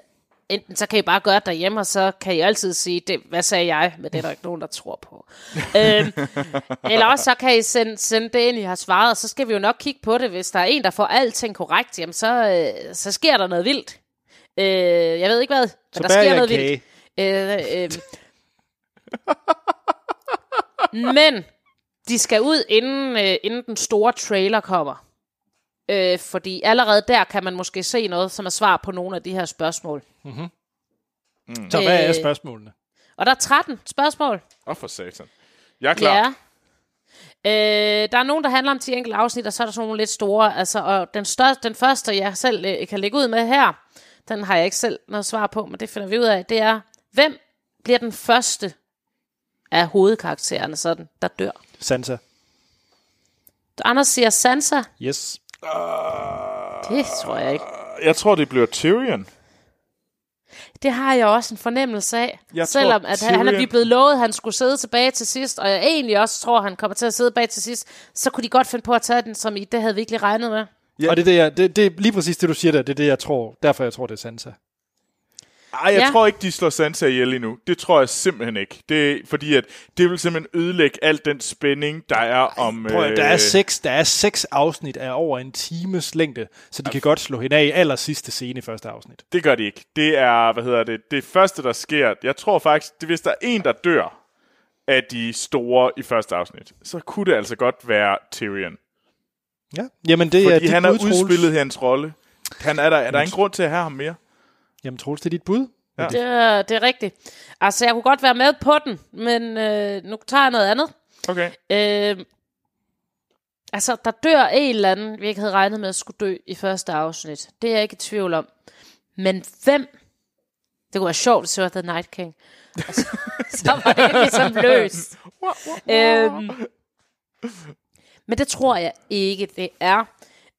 Enten så kan I bare gøre det derhjemme, og så kan I altid sige, det, hvad sagde jeg? Men det er der ikke nogen, der tror på. øh, eller også så kan I sende, sende det ind, I har svaret, og så skal vi jo nok kigge på det. Hvis der er en, der får alting korrekt, jamen så, øh, så sker der noget vildt. Øh, jeg ved ikke hvad, men Så der sker noget en vildt. kage. Øh, øh, men de skal ud, inden, øh, inden den store trailer kommer. Øh, fordi allerede der kan man måske se noget, som er svar på nogle af de her spørgsmål. Så hvad er Øh, spørgsmålene? Og der er 13 spørgsmål. Åh, for satan. Jeg er klar. Ja. Øh, der er nogen, der handler om 10 enkelte afsnit, og så er der sådan nogle lidt store. Altså, og den, største, den første, jeg selv øh, kan lægge ud med her, den har jeg ikke selv noget svar på, men det finder vi ud af, det er, hvem bliver den første af hovedkaraktererne, sådan, der dør? Sansa. Anders siger Sansa. Yes. Det tror jeg ikke. Jeg tror, det bliver Tyrion. Det har jeg også en fornemmelse af. Jeg Selvom tror, at han, han er Tyrion- blevet lovet, at han skulle sidde tilbage til sidst, og jeg egentlig også tror, at han kommer til at sidde bag til sidst, så kunne de godt finde på at tage den, som i det havde vi ikke lige regnet med. Ja. Og det er, det, jeg, det, det er lige præcis det, du siger der. Det er det, jeg tror. Derfor jeg tror, det er Sansa. Ej, jeg Ja. tror ikke, de slår Sansa ihjel endnu. Det tror jeg simpelthen ikke. Det er, fordi at det vil simpelthen ødelægge al den spænding, der er om... Prøv, at- der, er øh, seks, der er seks afsnit af over en times længde, så de kan godt slå hende af i aller sidste scene i første afsnit. Det gør de ikke. Det er, hvad hedder det, det første, der sker. Jeg tror faktisk, det, hvis der er en, der dør af de store i første afsnit, så kunne det altså godt være Tyrion. Ja. Jamen, det er Fordi han har udspillet hans rolle. Han er der, er der ingen grund til at have ham mere? Jamen, Troels, det er dit bud. Ja. Det er, det er rigtigt. Altså, jeg kunne godt være med på den, men øh, nu tager jeg noget andet. Okay. Øh, altså, der dør en eller anden, vi ikke havde regnet med at skulle dø i første afsnit. Det er jeg ikke i tvivl om. Men hvem? Det kunne være sjovt, hvis det var The Night King. Altså, så var det ligesom løst. øhm, men det tror jeg ikke, det er.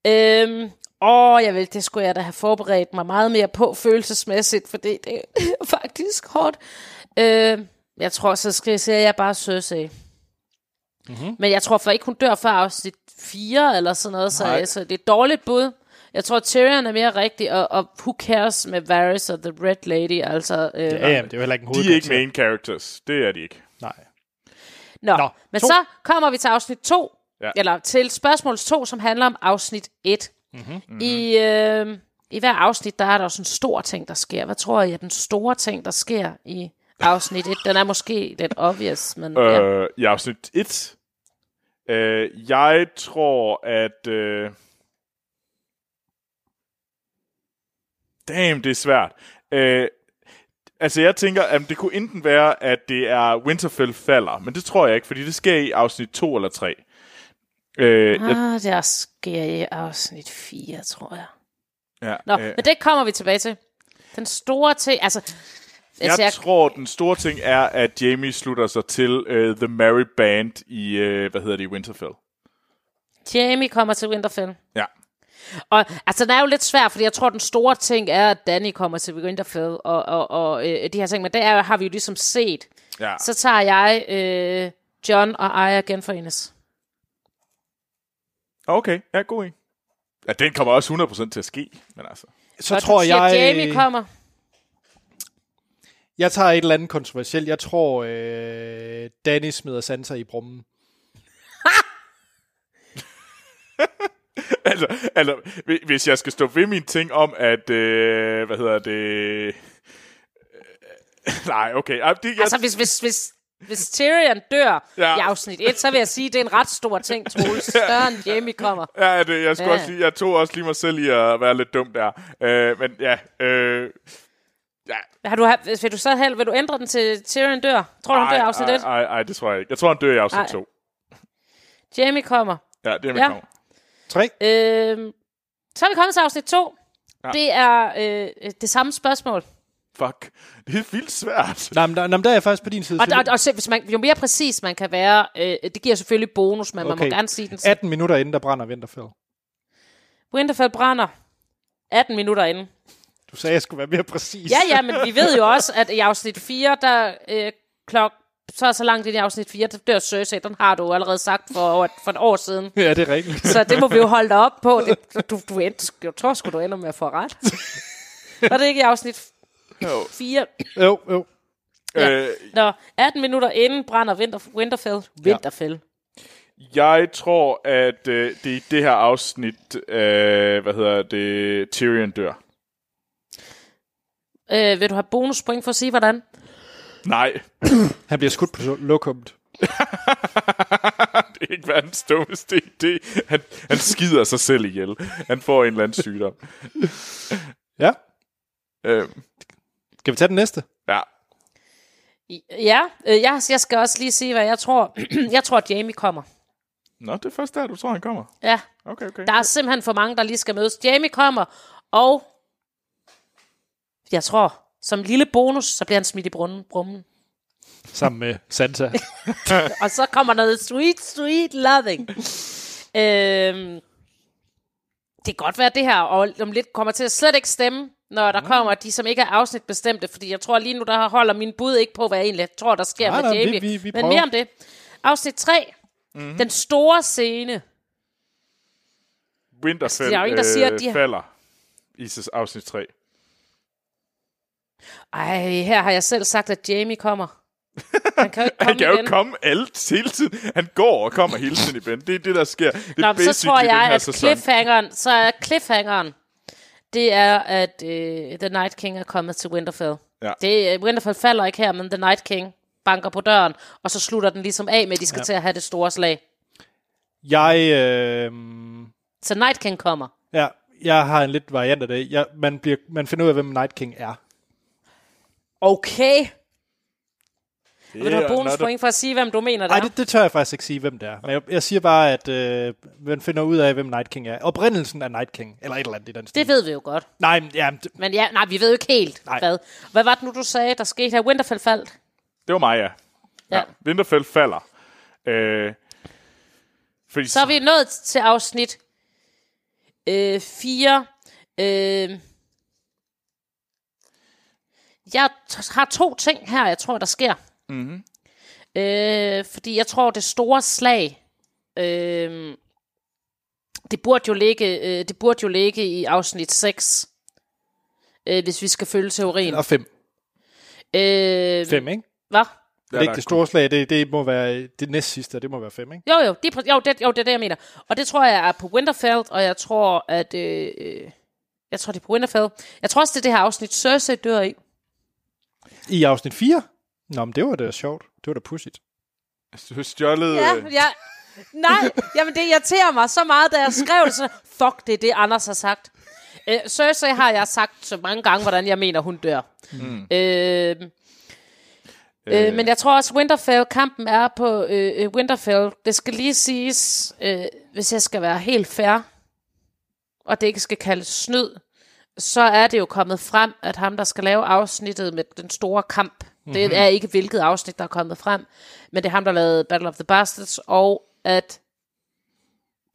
Øhm, åh, jeg vil, det skulle jeg da have forberedt mig meget mere på følelsesmæssigt, for det, det er faktisk hårdt. Øhm, jeg tror, så skal jeg sige, at jeg bare Cersei. Mm-hmm. Men jeg tror for ikke, hun dør før afsnit 4 eller sådan noget, så, Nej. så det er et dårligt bud. Jeg tror, Tyrion er mere rigtig, og, og who cares med Varys og The Red Lady, altså... Øh, Ja, jamen, det er jo heller ikke en De er ikke main characters. Det er de ikke. Nej. Nå, Nå, men to. så kommer vi til afsnit 2, Ja. ja. eller til spørgsmål 2, som handler om afsnit 1. Mm-hmm. I, øh, I hver afsnit, der er der også en stor ting, der sker. Hvad tror I er den store ting, der sker i afsnit 1? Den er måske lidt obvious, men ja. Øh, I afsnit 1. Øh, jeg tror, at... Øh... Damn, det er svært. Øh, altså, jeg tænker, at det kunne enten være, at det er Winterfell falder, men det tror jeg ikke, fordi det sker i afsnit 2 eller 3. Øh, jeg, Ah, der sker i afsnit 4, tror jeg. ja, Nå, øh, men det kommer vi tilbage til. Den store ting, altså... altså jeg tror, den store ting er, at Jamie slutter sig til uh, The Merry Band i, uh, hvad hedder det, i Winterfell. Jamie kommer til Winterfell. Ja. Og altså, den er jo lidt svær, fordi jeg tror, den store ting er, at Danny kommer til Winterfell, og, og, og øh, de her ting, men det er, har vi jo ligesom set. Ja. Så tager jeg øh, John og Aya genforenes. Okay, ja, god en. Ja, den kommer også 100% til at ske, men altså... Så Og tror jeg... Jamie kommer. Jeg tager et eller andet kontroversielt. Jeg tror, øh, Danny smider Sansa i brummen. altså, altså, hvi- hvis jeg skal stå ved min ting om, at, øh, hvad hedder det... Øh, nej, okay. Det, jeg, Altså, hvis, hvis, hvis, hvis Tyrion dør Ja. i afsnit 1, så vil jeg sige, at det er en ret stor ting, Troels. Større end Jamie kommer. ja, det, jeg, skulle Ja. også lige, jeg tog også lige mig selv i at være lidt dum der. Øh, men ja, øh, ja. Har du, vil du så held, vil du ændre den til Tyrion dør? Tror du, han dør i afsnit 1? Nej, nej, det tror jeg ikke. Jeg tror, han dør i afsnit Ej. 2. Jamie kommer. Ja, det er min Ja. ja. Tre. Øhm, så er vi kommet til afsnit 2. Ja. Ja. Det er øh, det samme spørgsmål. Fuck. Det er vildt svært. Nej, men der, nej, men der er jeg faktisk på din side. Og, og, og se, hvis man, jo mere præcis man kan være, øh, det giver selvfølgelig bonus, men okay. man må gerne sige den. 18 minutter inden, der brænder Winterfell. Winterfell brænder 18 minutter inden. Du sagde, jeg skulle være mere præcis. Ja, ja, men vi ved jo også, at i afsnit 4, der øh, klok, så er så langt ind i afsnit 4, der dør Cersei. Den har du allerede sagt for, over, for et år siden. ja, det er rigtigt. Så det må vi jo holde dig op på. Det, du, du endte, jeg tror sgu, du ender med at få ret. Var det ikke i afsnit Jo. 4? jo, jo. Ja. Øh, Når 18 minutter inden brænder Winter, Winterfell. Winterfell. jeg tror, at øh, det er i det her afsnit, øh, hvad hedder det, Tyrion dør. Øh, vil du have bonuspoint for at sige, hvordan? Nej, Han bliver skudt på lokummet. det er ikke verdens dummeste idé. Han, han skider sig selv ihjel. Han får en eller anden sygdom. Ja. Øh, Skal vi tage den næste? ja. Ja, øh, jeg, jeg skal også lige sige, hvad jeg tror. jeg tror, at Jamie kommer. Nå, det er først der, du tror, han kommer. Ja, Okay, okay. der er simpelthen for mange, der lige skal mødes. Jamie kommer, og jeg tror, som lille bonus, så bliver han smidt i brunnen, brummen. Sammen med Sansa. Og så kommer noget sweet, sweet loving. øhm, det kan godt være, at det her og om lidt kommer til at slet ikke stemme, når der kommer de, som ikke er afsnitbestemte, fordi jeg tror lige nu, der holder min bud ikke på, hvad jeg egentlig tror, der sker Nej, med nej, vi- Jamie. vi- vi Men prøver. mere om det. Afsnit 3. Mhm. Mm-hmm. Den store scene. Winterfell der er jo ingen, der siger, øh, at de har- falder i afsnit 3. Ej, her har jeg selv sagt, at Jamie kommer. Han kan jo ikke komme Han kan jo igen. komme alt hele tiden. Han går og kommer hele tiden i Ben. Det er det, der sker. Det er Nå, men så tror jeg, at sæson. cliffhangeren, så er cliffhangeren, det er, at øh, The Night King er kommet til Winterfell. Ja. Det, øh, Winterfell falder ikke her, men The Night King banker på døren, og så slutter den ligesom af med, at de skal ja. til at have det store slag. Jeg, øh, Så Night King kommer. ja, jeg har en lidt variant af det. Jeg, man, bliver, man finder ud af, hvem Night King er. Okay. Det Vil du have bonuspoint for at sige, hvem du mener der Nej, det, det tør jeg faktisk ikke sige, hvem det er. Men jeg, jeg siger bare, at øh, man finder ud af, hvem Night King er. Oprindelsen af Night King, eller et eller andet i den stil. det ved vi jo godt. Nej, men, ja, det, Men ja, nej, vi ved jo ikke helt, Nej. hvad. Hvad var det nu, du sagde, der skete her? Winterfell faldt. Det var mig, ja. ja. Ja. Winterfell falder. Øh, fordi Så er vi nået til afsnit 4. Øh, jeg t- har to ting her, jeg tror, der sker. Mm-hmm. Øh, fordi jeg tror, det store slag, øh, det burde jo ligge, øh, det burde jo ligge i afsnit 6, øh, hvis vi skal følge teorien. og fem. Øh, Fem, ikke? Hvad? Det er ikke det store slag, det, det må være det næst sidste, det må være fem, ikke? Jo, jo, de, er præ- jo, det, jo, det er det, jeg mener. Og det tror jeg er på Winterfell, og jeg tror, at... Øh, øh, jeg tror, det er på Winterfell. Jeg tror også, det er det her afsnit, Cersei dør i. I afsnit 4? Nå, men det var da sjovt. Det var da pudsigt. Du har stjålet... Ja, øh, ja. Nej, jamen det irriterer mig så meget, da jeg skrev det. Så, fuck, det er det, Anders har sagt. Øh, Cersei har jeg sagt så mange gange, hvordan jeg mener, hun dør. Mm. Øh, øh, men jeg tror også, Winterfell, kampen er på øh, øh, Winterfell. Det skal lige siges, øh, hvis jeg skal være helt fair, og det ikke skal kaldes snyd, så er det jo kommet frem, at ham, der skal lave afsnittet med den store kamp, mm-hmm. det er ikke hvilket afsnit, der er kommet frem, men det er ham, der lavede Battle of the Bastards, og at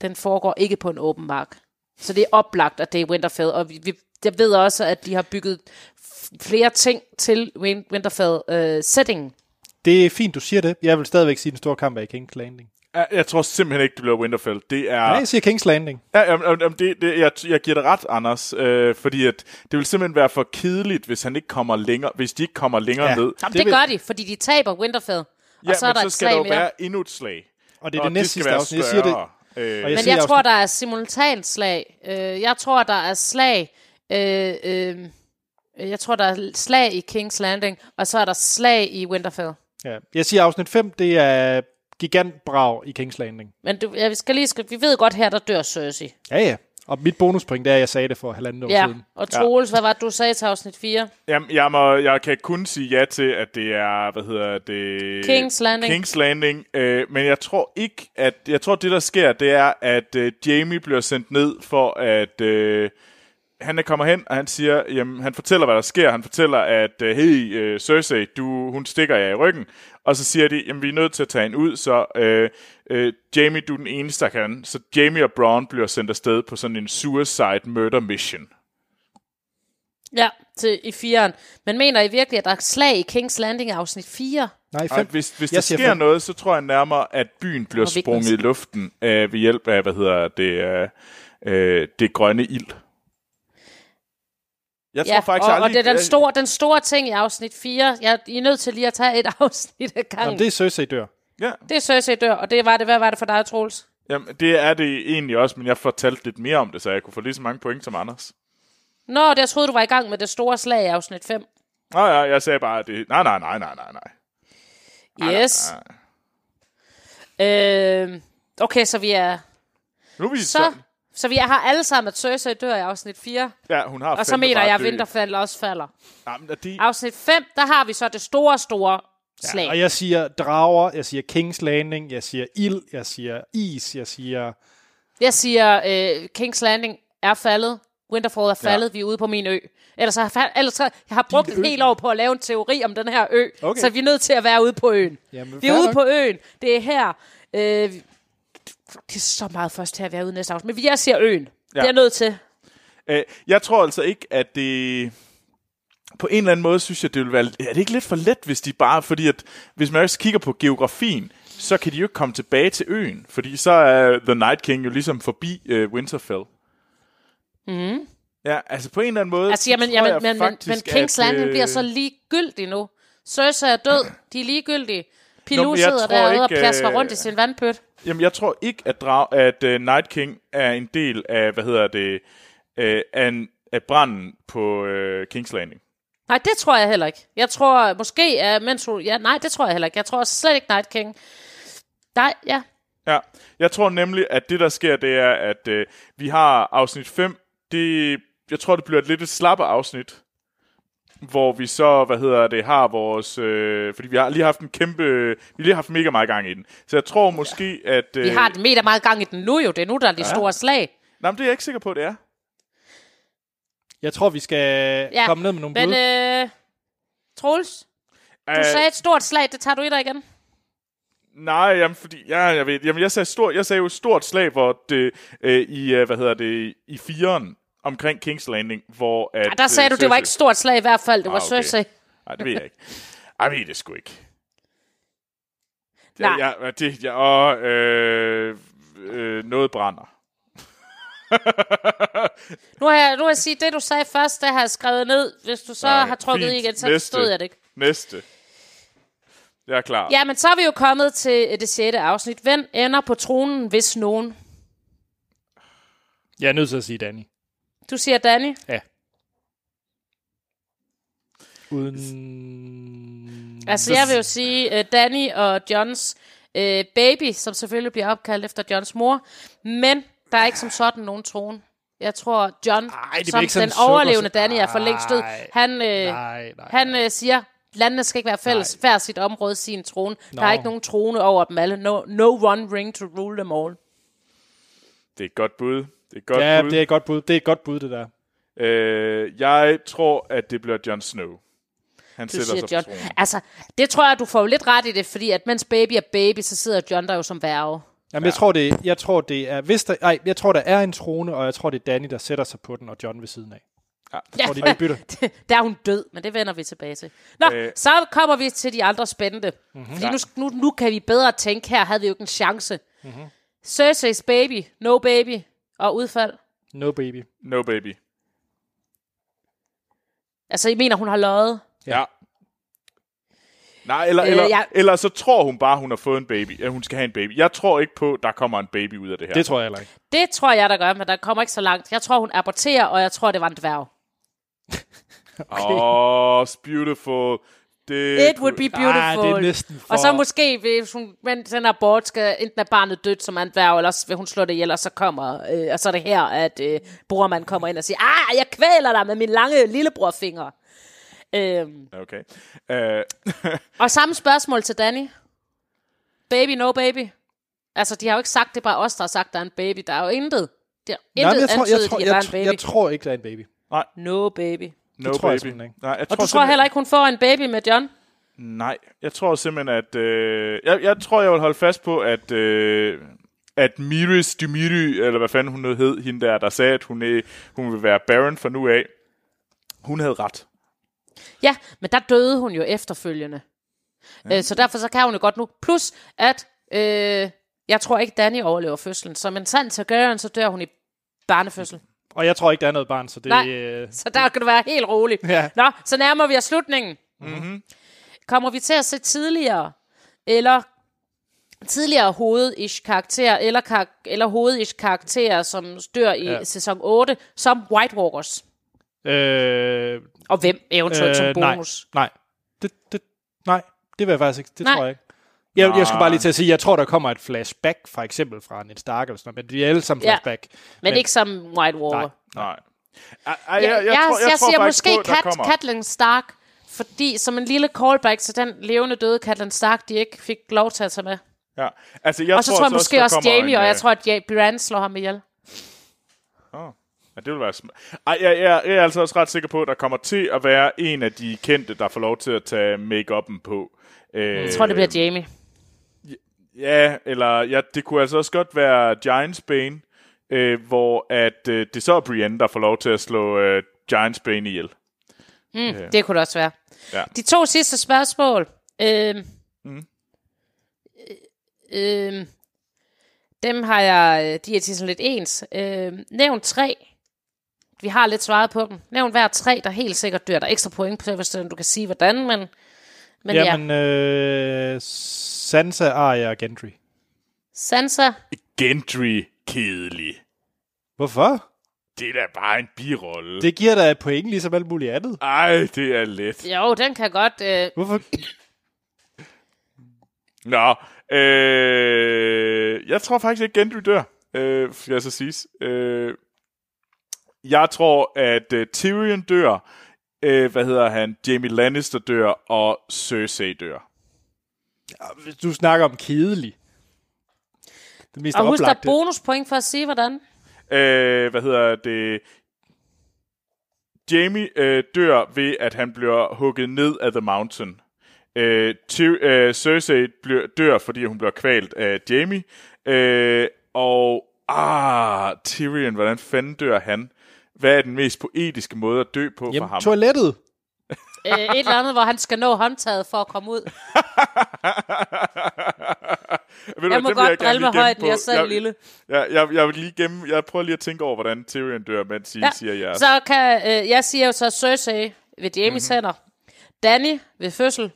den foregår ikke på en åben mark. Så det er oplagt, at det er Winterfell, og vi, vi, jeg ved også, at de har bygget flere ting til Winterfell-settingen. Øh, det er fint, du siger det. Jeg vil stadigvæk sige, at den store kamp er i King's Landing. Jeg, tror simpelthen ikke, det bliver Winterfell. Det er... Ja, jeg siger King's Landing. Ja, jamen, jamen, det, det, jeg, jeg giver dig ret, Anders, øh, fordi at det vil simpelthen være for kedeligt, hvis han ikke kommer længere, hvis de ikke kommer længere Ja. ned. Jamen, Det det, det vil- gør de, fordi de taber Winterfell. Og Ja, så er men der så et skal der slag jo mere. være endnu et slag. Og det er Og det næste skal sidste afsnit. Jeg siger det. Øh, Og jeg Men siger jeg tror, der er simultant slag. Øh, jeg tror, der er slag... Øh, øh, jeg tror, der er slag i King's Landing, og så er der slag i Winterfell. Ja. Jeg siger afsnit 5, det er gigantbrag i King's Landing. Men du, ja, vi, skal lige, skal, vi ved godt her, der dør Cersei. Ja, ja. Og mit bonuspoint, det er, at jeg sagde det for halvanden år Ja, siden. og Troels, hvad var det, du sagde til afsnit 4? Jamen, jeg, må, jeg kan kun sige ja til, at det er, hvad hedder det? King's Landing. King's Landing. Øh, men jeg tror ikke, at... Jeg tror, det der sker, det er, at øh, Jamie bliver sendt ned for at... Øh, han kommer hen, og han siger, jamen, han fortæller, hvad der sker. Han fortæller, at øh, hey, øh, Cersei, du, hun stikker jer i ryggen. Og så siger de, jamen, vi er nødt til at tage hende ud, så øh, øh, Jamie, du er den eneste, der kan. Så Jamie og Braun bliver sendt afsted på sådan en suicide murder mission. Ja, til, i 4'eren. Men mener I virkelig, at der er slag i King's Landing afsnit 4? Nej, Og 5. hvis, hvis Jeg der sker fem. noget, så tror jeg nærmere, at byen bliver sprunget i luften øh, ved hjælp af, hvad hedder det, øh, øh, det grønne ild. Jeg tror Ja, faktisk og, aldrig... og det er den store, den store ting i afsnit 4. Jeg, I er nødt til lige at tage et afsnit ad gangen. Jamen, det er Cersei dør. Ja, Det er Cersei dør, og det var det. Hvad var det for dig, Troels? jamen, det er det egentlig også, men jeg fortalte lidt mere om det, så jeg kunne få lige så mange point som Anders. Nå, det, jeg troede, du var i gang med det store slag i afsnit 5. Nå ja, jeg sagde bare, at det... Nej, nej, nej, nej, nej, nej. Yes. nej. Øh, okay, så vi er... Nu er vi Så, så vi har alle sammen, at Cersei dør i afsnit 4. Ja, hun har Og så mener jeg, at. Winterfell også falder. Jamen, det... Afsnit 5, der har vi så det store, store slag. Og jeg siger drager, jeg siger King's Landing, jeg siger ild, jeg siger is, jeg siger... Jeg siger, øh, King's Landing er faldet. Winterfell er faldet. Ja. Vi er ude på min ø. Ellers har ellers har, jeg har brugt et helt år på at lave en teori om den her ø. Okay. Så vi er nødt til at være ude på øen. Jamen, vi er ude nok. på øen. Det er her. Øh, det er så meget først her, vi er ude næste afsnit. Men jeg siger øen. Ja. Det er jeg nødt til. Øh, jeg tror altså ikke, at det... På en eller anden måde synes jeg, det vil være... Er det ikke lidt for let, hvis de bare... Fordi at, hvis man også kigger på geografien, så kan de jo ikke komme tilbage til øen. Fordi så er The Night King jo ligesom forbi øh, Winterfell. Mm. Ja, altså på en eller anden måde, Altså, så jamen, jamen, jeg men, men, faktisk, men Kings at, Landing øh, bliver så ligegyldig nu. Cersei er død, de er ligegyldige. Pilou Nå, men sidder derude og plasker øh, rundt i sin vandpøt. Jamen, jeg tror ikke, at, drag, at uh, Night King er en del af, hvad hedder det, uh, af, en- af branden på uh, King's Landing. Nej, det tror jeg heller ikke. Jeg tror måske, at mens hun... Ja, nej, det tror jeg heller ikke. Jeg tror slet ikke Night King. Nej, ja. Ja, jeg tror nemlig, at det, der sker, det er, at uh, vi har afsnit 5. Det, jeg tror, det bliver et lidt et slappe afsnit, hvor vi så, hvad hedder det, har vores... Øh, fordi vi har lige haft en kæmpe... Vi har lige haft mega meget gang i den. Så jeg tror måske, ja. at... Øh, Vi har den meter meget gang i den nu jo. Det er nu, der er de ja. store slag. Nej, men det er jeg ikke sikker på, det er. Jeg tror, vi skal Ja, komme ned med nogle Men bud. øh, Troels, du Øh, sagde et stort slag. Det tager du i dig igen. Nej, jamen, fordi, ja, jeg ved, jamen, jeg sagde, stort, jeg sagde jo et stort slag, hvor det, øh, i, øh, hvad hedder det, i firen omkring King's Landing, hvor at... Ja, der sagde øh, du, det var Cersei- ikke et stort slag i hvert fald. Det var Ah, okay. Cersei. Nej, det ved jeg ikke. Ej, ved det sgu ikke. Nej. Ja, ja, det, ja, og øh, øh, noget brænder. Nu har jeg, nu har jeg sige, det du sagde først, det har jeg skrevet ned. Hvis du så Nej, har trukket fint. igen, så Næste. forstod jeg det ikke. Næste. Jeg er klar. Ja, men så er vi jo kommet til øh, det sjette afsnit. Hvem ender på tronen, hvis nogen? Jeg er nødt til at sige Danny. Du siger Danny. Ja. Uden... Altså, jeg vil jo sige uh, Danny og Johns uh, baby, som selvfølgelig bliver opkaldt efter Johns mor. Men der er ikke som sådan nogen trone. Jeg tror, John, Ej, som sådan den sukker- overlevende Danny er for længst død, han, øh, nej, nej, han øh, siger, landene skal ikke være fælles, hver sit område, sin trone. Der er ikke nogen trone over dem alle. No, no one ring to rule them all. Det er et godt bud. Det er et godt Ja, bud. det er et godt bud. Det er et godt bud, det der. Øh, jeg tror, at det bliver Jon Snow. Han Du sætter siger sig John. på tronen. Altså, det tror jeg, du får jo lidt ret i det, fordi at mens baby er baby, så sidder John der jo som værge. Jamen, jeg tror, det, jeg tror, det er... Hvis der, ej, jeg tror, der er en trone, og jeg tror, det er Danny, der sætter sig på den, og John ved siden af. Ja. Jeg tror, de, de bytter. der er hun død, men det vender vi tilbage til. Nå, øh. Så kommer vi til de andre spændende. Mhm. Mm-hmm. Fordi nu, nu, nu kan vi bedre tænke, her havde vi jo ikke en chance. Mm-hmm. Cersei's baby, no baby, og udfald. No baby. No baby. Altså, I mener, hun har løjet? Ja. Nej, eller, Øh, eller, jeg- eller så tror hun bare, hun har fået en baby. At hun skal have en baby. Jeg tror ikke på, der kommer en baby ud af det her. Det tror jeg heller ikke. Det tror jeg, der gør, men der kommer ikke så langt. Jeg tror, hun aborterer, og jeg tror, det var en dværg. Åh, oh, beautiful. Det It would be beautiful. det er næsten for... Og så måske, hvis hun, mens den abort skal, enten er barnet dødt som en dværg, eller vil hun slå det ihjel, og så kommer, øh, og så er det her, at øh, brormand kommer ind og siger, ah, jeg kvæler dig med min lange lillebrorfinger. Øhm, Okay. Uh, og samme spørgsmål til Danny. Baby, no baby. Altså, de har jo ikke sagt, det er bare os, der har sagt, der er en baby. Der er jo intet. Det er Nej, intet men jeg, tror, jeg, tror, er jeg, baby. jeg tror ikke, der er en baby. No baby. No tror jeg baby. simpelthen ikke. Nej, jeg Og du tror heller ikke, hun får en baby med John? Nej, jeg tror simpelthen, at... Øh, jeg, jeg tror, jeg vil holde fast på, at... Øh, at Miris Dimitri, eller hvad fanden hun nu hed, hende der, der sagde, at hun, er, hun vil være Baron fra nu af, hun havde ret. Ja, men der døde hun jo efterfølgende. Ja. Øh, så derfor så kan hun jo godt nu. Plus, at øh, jeg tror ikke, Danny overlever fødslen. Som en sand Targaryen, så dør hun i barnefødsel. Og jeg tror ikke, der er noget barn, så det... Nej. Øh, Så der kan du være helt rolig. Ja. Nå, så nærmer vi os slutningen. Mm-hmm. Kommer vi til at se tidligere, eller tidligere hovedish karakterer, eller, kar- eller hovedish karakterer, som dør i ja. Sæson 8, som White Walkers. øh, Og hvem eventuelt øh, som bonus. Nej, nej. Det, det, nej, det vil jeg faktisk ikke. Det Nej. tror jeg ikke. Jeg, jeg skulle bare lige til at sige, jeg tror, der kommer et flashback, for eksempel fra Ned Stark, eller sådan noget, men de er alle sammen Ja. flashback. Men, men ikke som White Walker. Nej. Nej. Ej, ej, Jeg, jeg, jeg, jeg, tror, jeg, jeg tror siger måske på, Kat. Catelyn Stark, fordi som en lille callback til den levende døde Catelyn Stark, de ikke fik lov til at tage med. Ja. Altså, jeg Og så tror jeg måske der også kommer Jamie, en, og jeg øh, tror, at Ja- Bran slår ham ihjel. Åh, ja, det vil være sm- Ej, jeg, jeg, jeg er altså også ret sikker på, at der kommer til at være en af de kendte, der får lov til at tage make-up'en på. Øh, Jeg tror, det bliver Jamie. Ja, eller ja, det kunne altså også godt være Giants Bane, øh, hvor at øh, det så er Brienne, der får lov til at slå øh, Giants Bane ihjel. Mm, det kunne det også være. Ja. De to sidste spørgsmål. Øhm, mm. øhm, dem har jeg, de er til sådan lidt ens. Øhm, nævn tre Vi har lidt svaret på dem. Nævn hver tre, der helt sikkert dør. Der er ekstra point på, hvis du kan sige, hvordan, men, men ja. Jamen, øh, Sansa, Arya og Gendry. Sansa, Gendry, kedelig. Hvorfor? Det er da bare en birolle. Det... Giver dig et point, ligesom alt muligt andet. Ej, det er let. jo, den kan godt... Øh, Hvorfor? Nå, øh, jeg tror faktisk ikke, Gendry dør, øh, skal jeg så sige. Øh, jeg tror, at øh, Tyrion dør, øh, hvad hedder han, Jamie Lannister dør, og Cersei dør. Hvis du snakker om kedelig. Det mest og husk, der er bonuspoint for at sige, hvordan. Øh, hvad hedder det? Jamie øh, dør ved, at han bliver hugget ned af The Mountain. Øh, Tyr- øh, Cersei bliver, dør, fordi hun bliver kvalt af Jamie. Øh, og ah, Tyrion, hvordan fanden dør han? Hvad er den mest poetiske måde at dø på for Jamen, ham? toilettet. Øh, et eller andet, hvor han skal nå håndtaget for at komme ud. Ved du Jeg må godt gerne drille med højden, på. jeg er selv jeg, lille. Jeg, jeg, jeg, vil lige gemme, jeg prøver lige at tænke over, hvordan Tyrion dør, mens I ja. siger jeres. Så kan, øh, jeg siger jo så Cersei ved Jamies mm-hmm. hænder, Danny ved fødsel,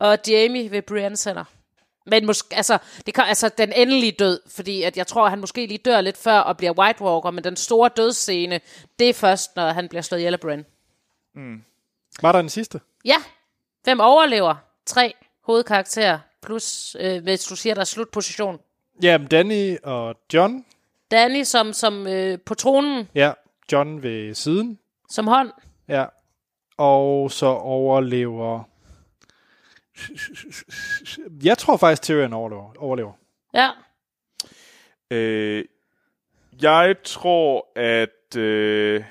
og Jamie ved Briennes hænder. Men måske, altså, det kan, altså den endelige død, fordi at jeg tror, at han måske lige dør lidt før og bliver White Walker, men den store dødsscene, det er først, når han bliver slået ihjel af Bran. Var der en sidste? Ja, hvem overlever? Tre hovedkarakterer, plus, øh, hvis du siger, der er slutposition. Jamen, Danny og John. Danny som, som øh, på tronen, Ja, John ved siden. som hånd. Ja. Og så overlever... Jeg tror faktisk, Tyrion overlever. overlever. Ja, Øh, jeg tror, at øh,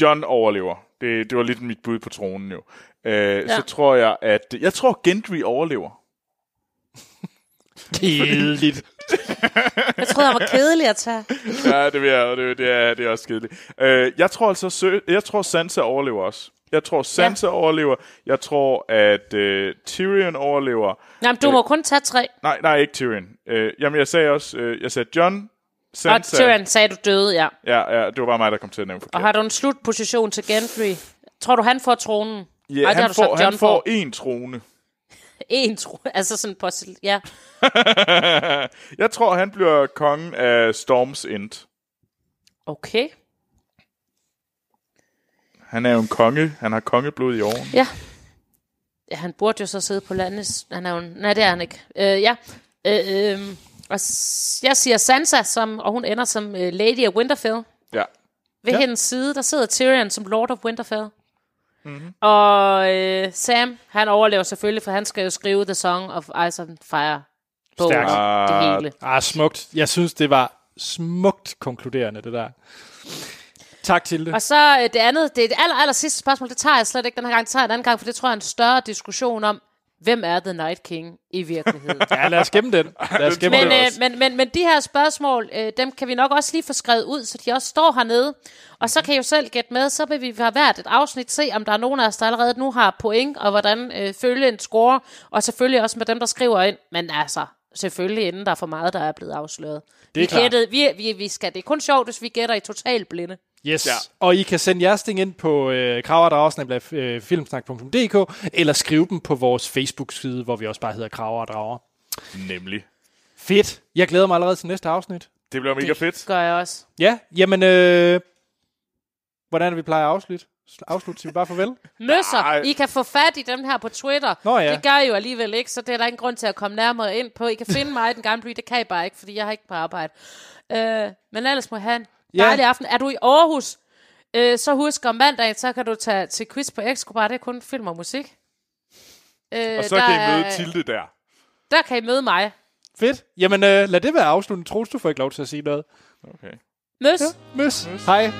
John overlever. Det, det var lidt mit bud på tronen jo. Øh, ja. Så tror jeg, at... Jeg tror, Gendry overlever. Kedeligt. jeg troede, han var kedelig at tage. ja, det vil jeg, og det, det, er, det er også kedeligt. Øh, jeg tror altså, Sø- jeg tror Sansa overlever også. Jeg tror Sansa ja. overlever. Jeg tror, at øh, Tyrion overlever. Jamen, du må kun tage tre. Nej, nej, ikke Tyrion. Øh, jamen, jeg sagde også, øh, jeg sagde John, Og Sansa. Tyrion sagde, du døde, ja. Ja, ja, det var bare mig, der kom til at nævne forkert. Og har du en slutposition til Gendry? Tror du, han får tronen? Ja, Ej, han, får, sagt, han får en trone. En tro, altså sådan på, ja. jeg tror, han bliver kongen af Storms End. Okay. Han er jo en konge. Han har kongeblod i åren. Ja. Ja, han burde jo så sidde på landes... Han er jo en, nej, det er han ikke. Øh, ja. Øh, øh, og jeg siger Sansa, som, og hun ender som øh, Lady of Winterfell. Ja. Ved ja. Hendes side, der sidder Tyrion som Lord of Winterfell. Mm-hmm. Og øh, Sam, han overlever selvfølgelig, for han skal jo skrive The Song of Ice and Fire. Bogen Stærkt. det hele. Ah, smukt. Jeg synes, det var smukt konkluderende, det der. Tak til det. Og så øh, det andet, det er det aller, aller sidste spørgsmål, det tager jeg slet ikke den her gang, det tager jeg en anden gang, for det tror jeg er en større diskussion om, hvem er The Night King i virkeligheden. Ja, lad os gemme den. Lad os gemme men, den. øh, også. men, men, men de her spørgsmål, øh, dem kan vi nok også lige få skrevet ud, så de også står hernede. Og så kan I jo selv gætte med, så vil vi have hvert et afsnit se, om der er nogen af os, der allerede nu har point, og hvordan øh, følge en score, og selvfølgelig også med dem, der skriver ind. Men altså, selvfølgelig inden der er for meget, der er blevet afsløret. Det er vi, klart. gættede, vi, vi, vi skal, det er kun sjovt, hvis vi gætter i total blinde. Yes. Ja. Og I kan sende jeres ting ind på øh, kraverdrager, øh, filmsnak.dk, eller skrive dem på vores Facebook-side, hvor vi også bare hedder Kraver og Drager. Nemlig. Fedt. Jeg glæder mig allerede til næste afsnit. Det bliver mega fedt. Gør jeg også. Ja, jamen, øh, hvordan er det, vi plejer at afslutte? Afslutte, siger vi bare farvel? Møsser, Nej. I kan få fat i dem her på Twitter. Nå ja. Det gør I jo alligevel ikke, så det er der ingen grund til at komme nærmere ind på. I kan finde mig i den gamle by, det kan I bare ikke, fordi jeg har ikke på arbejde. Øh, men ellers må en Ja. Dejlig aften. Er du i Aarhus? Øh, så husk om mandag, så kan du tage til quiz på Excobar. Det er kun film og musik. Øh, og så der kan I møde er, Tilde der. Der kan I møde mig. Fedt. Jamen, øh, lad det være afslutningen. Troels, du får ikke lov til at sige noget. Okay. Møs. Ja, møs. møs. Hej.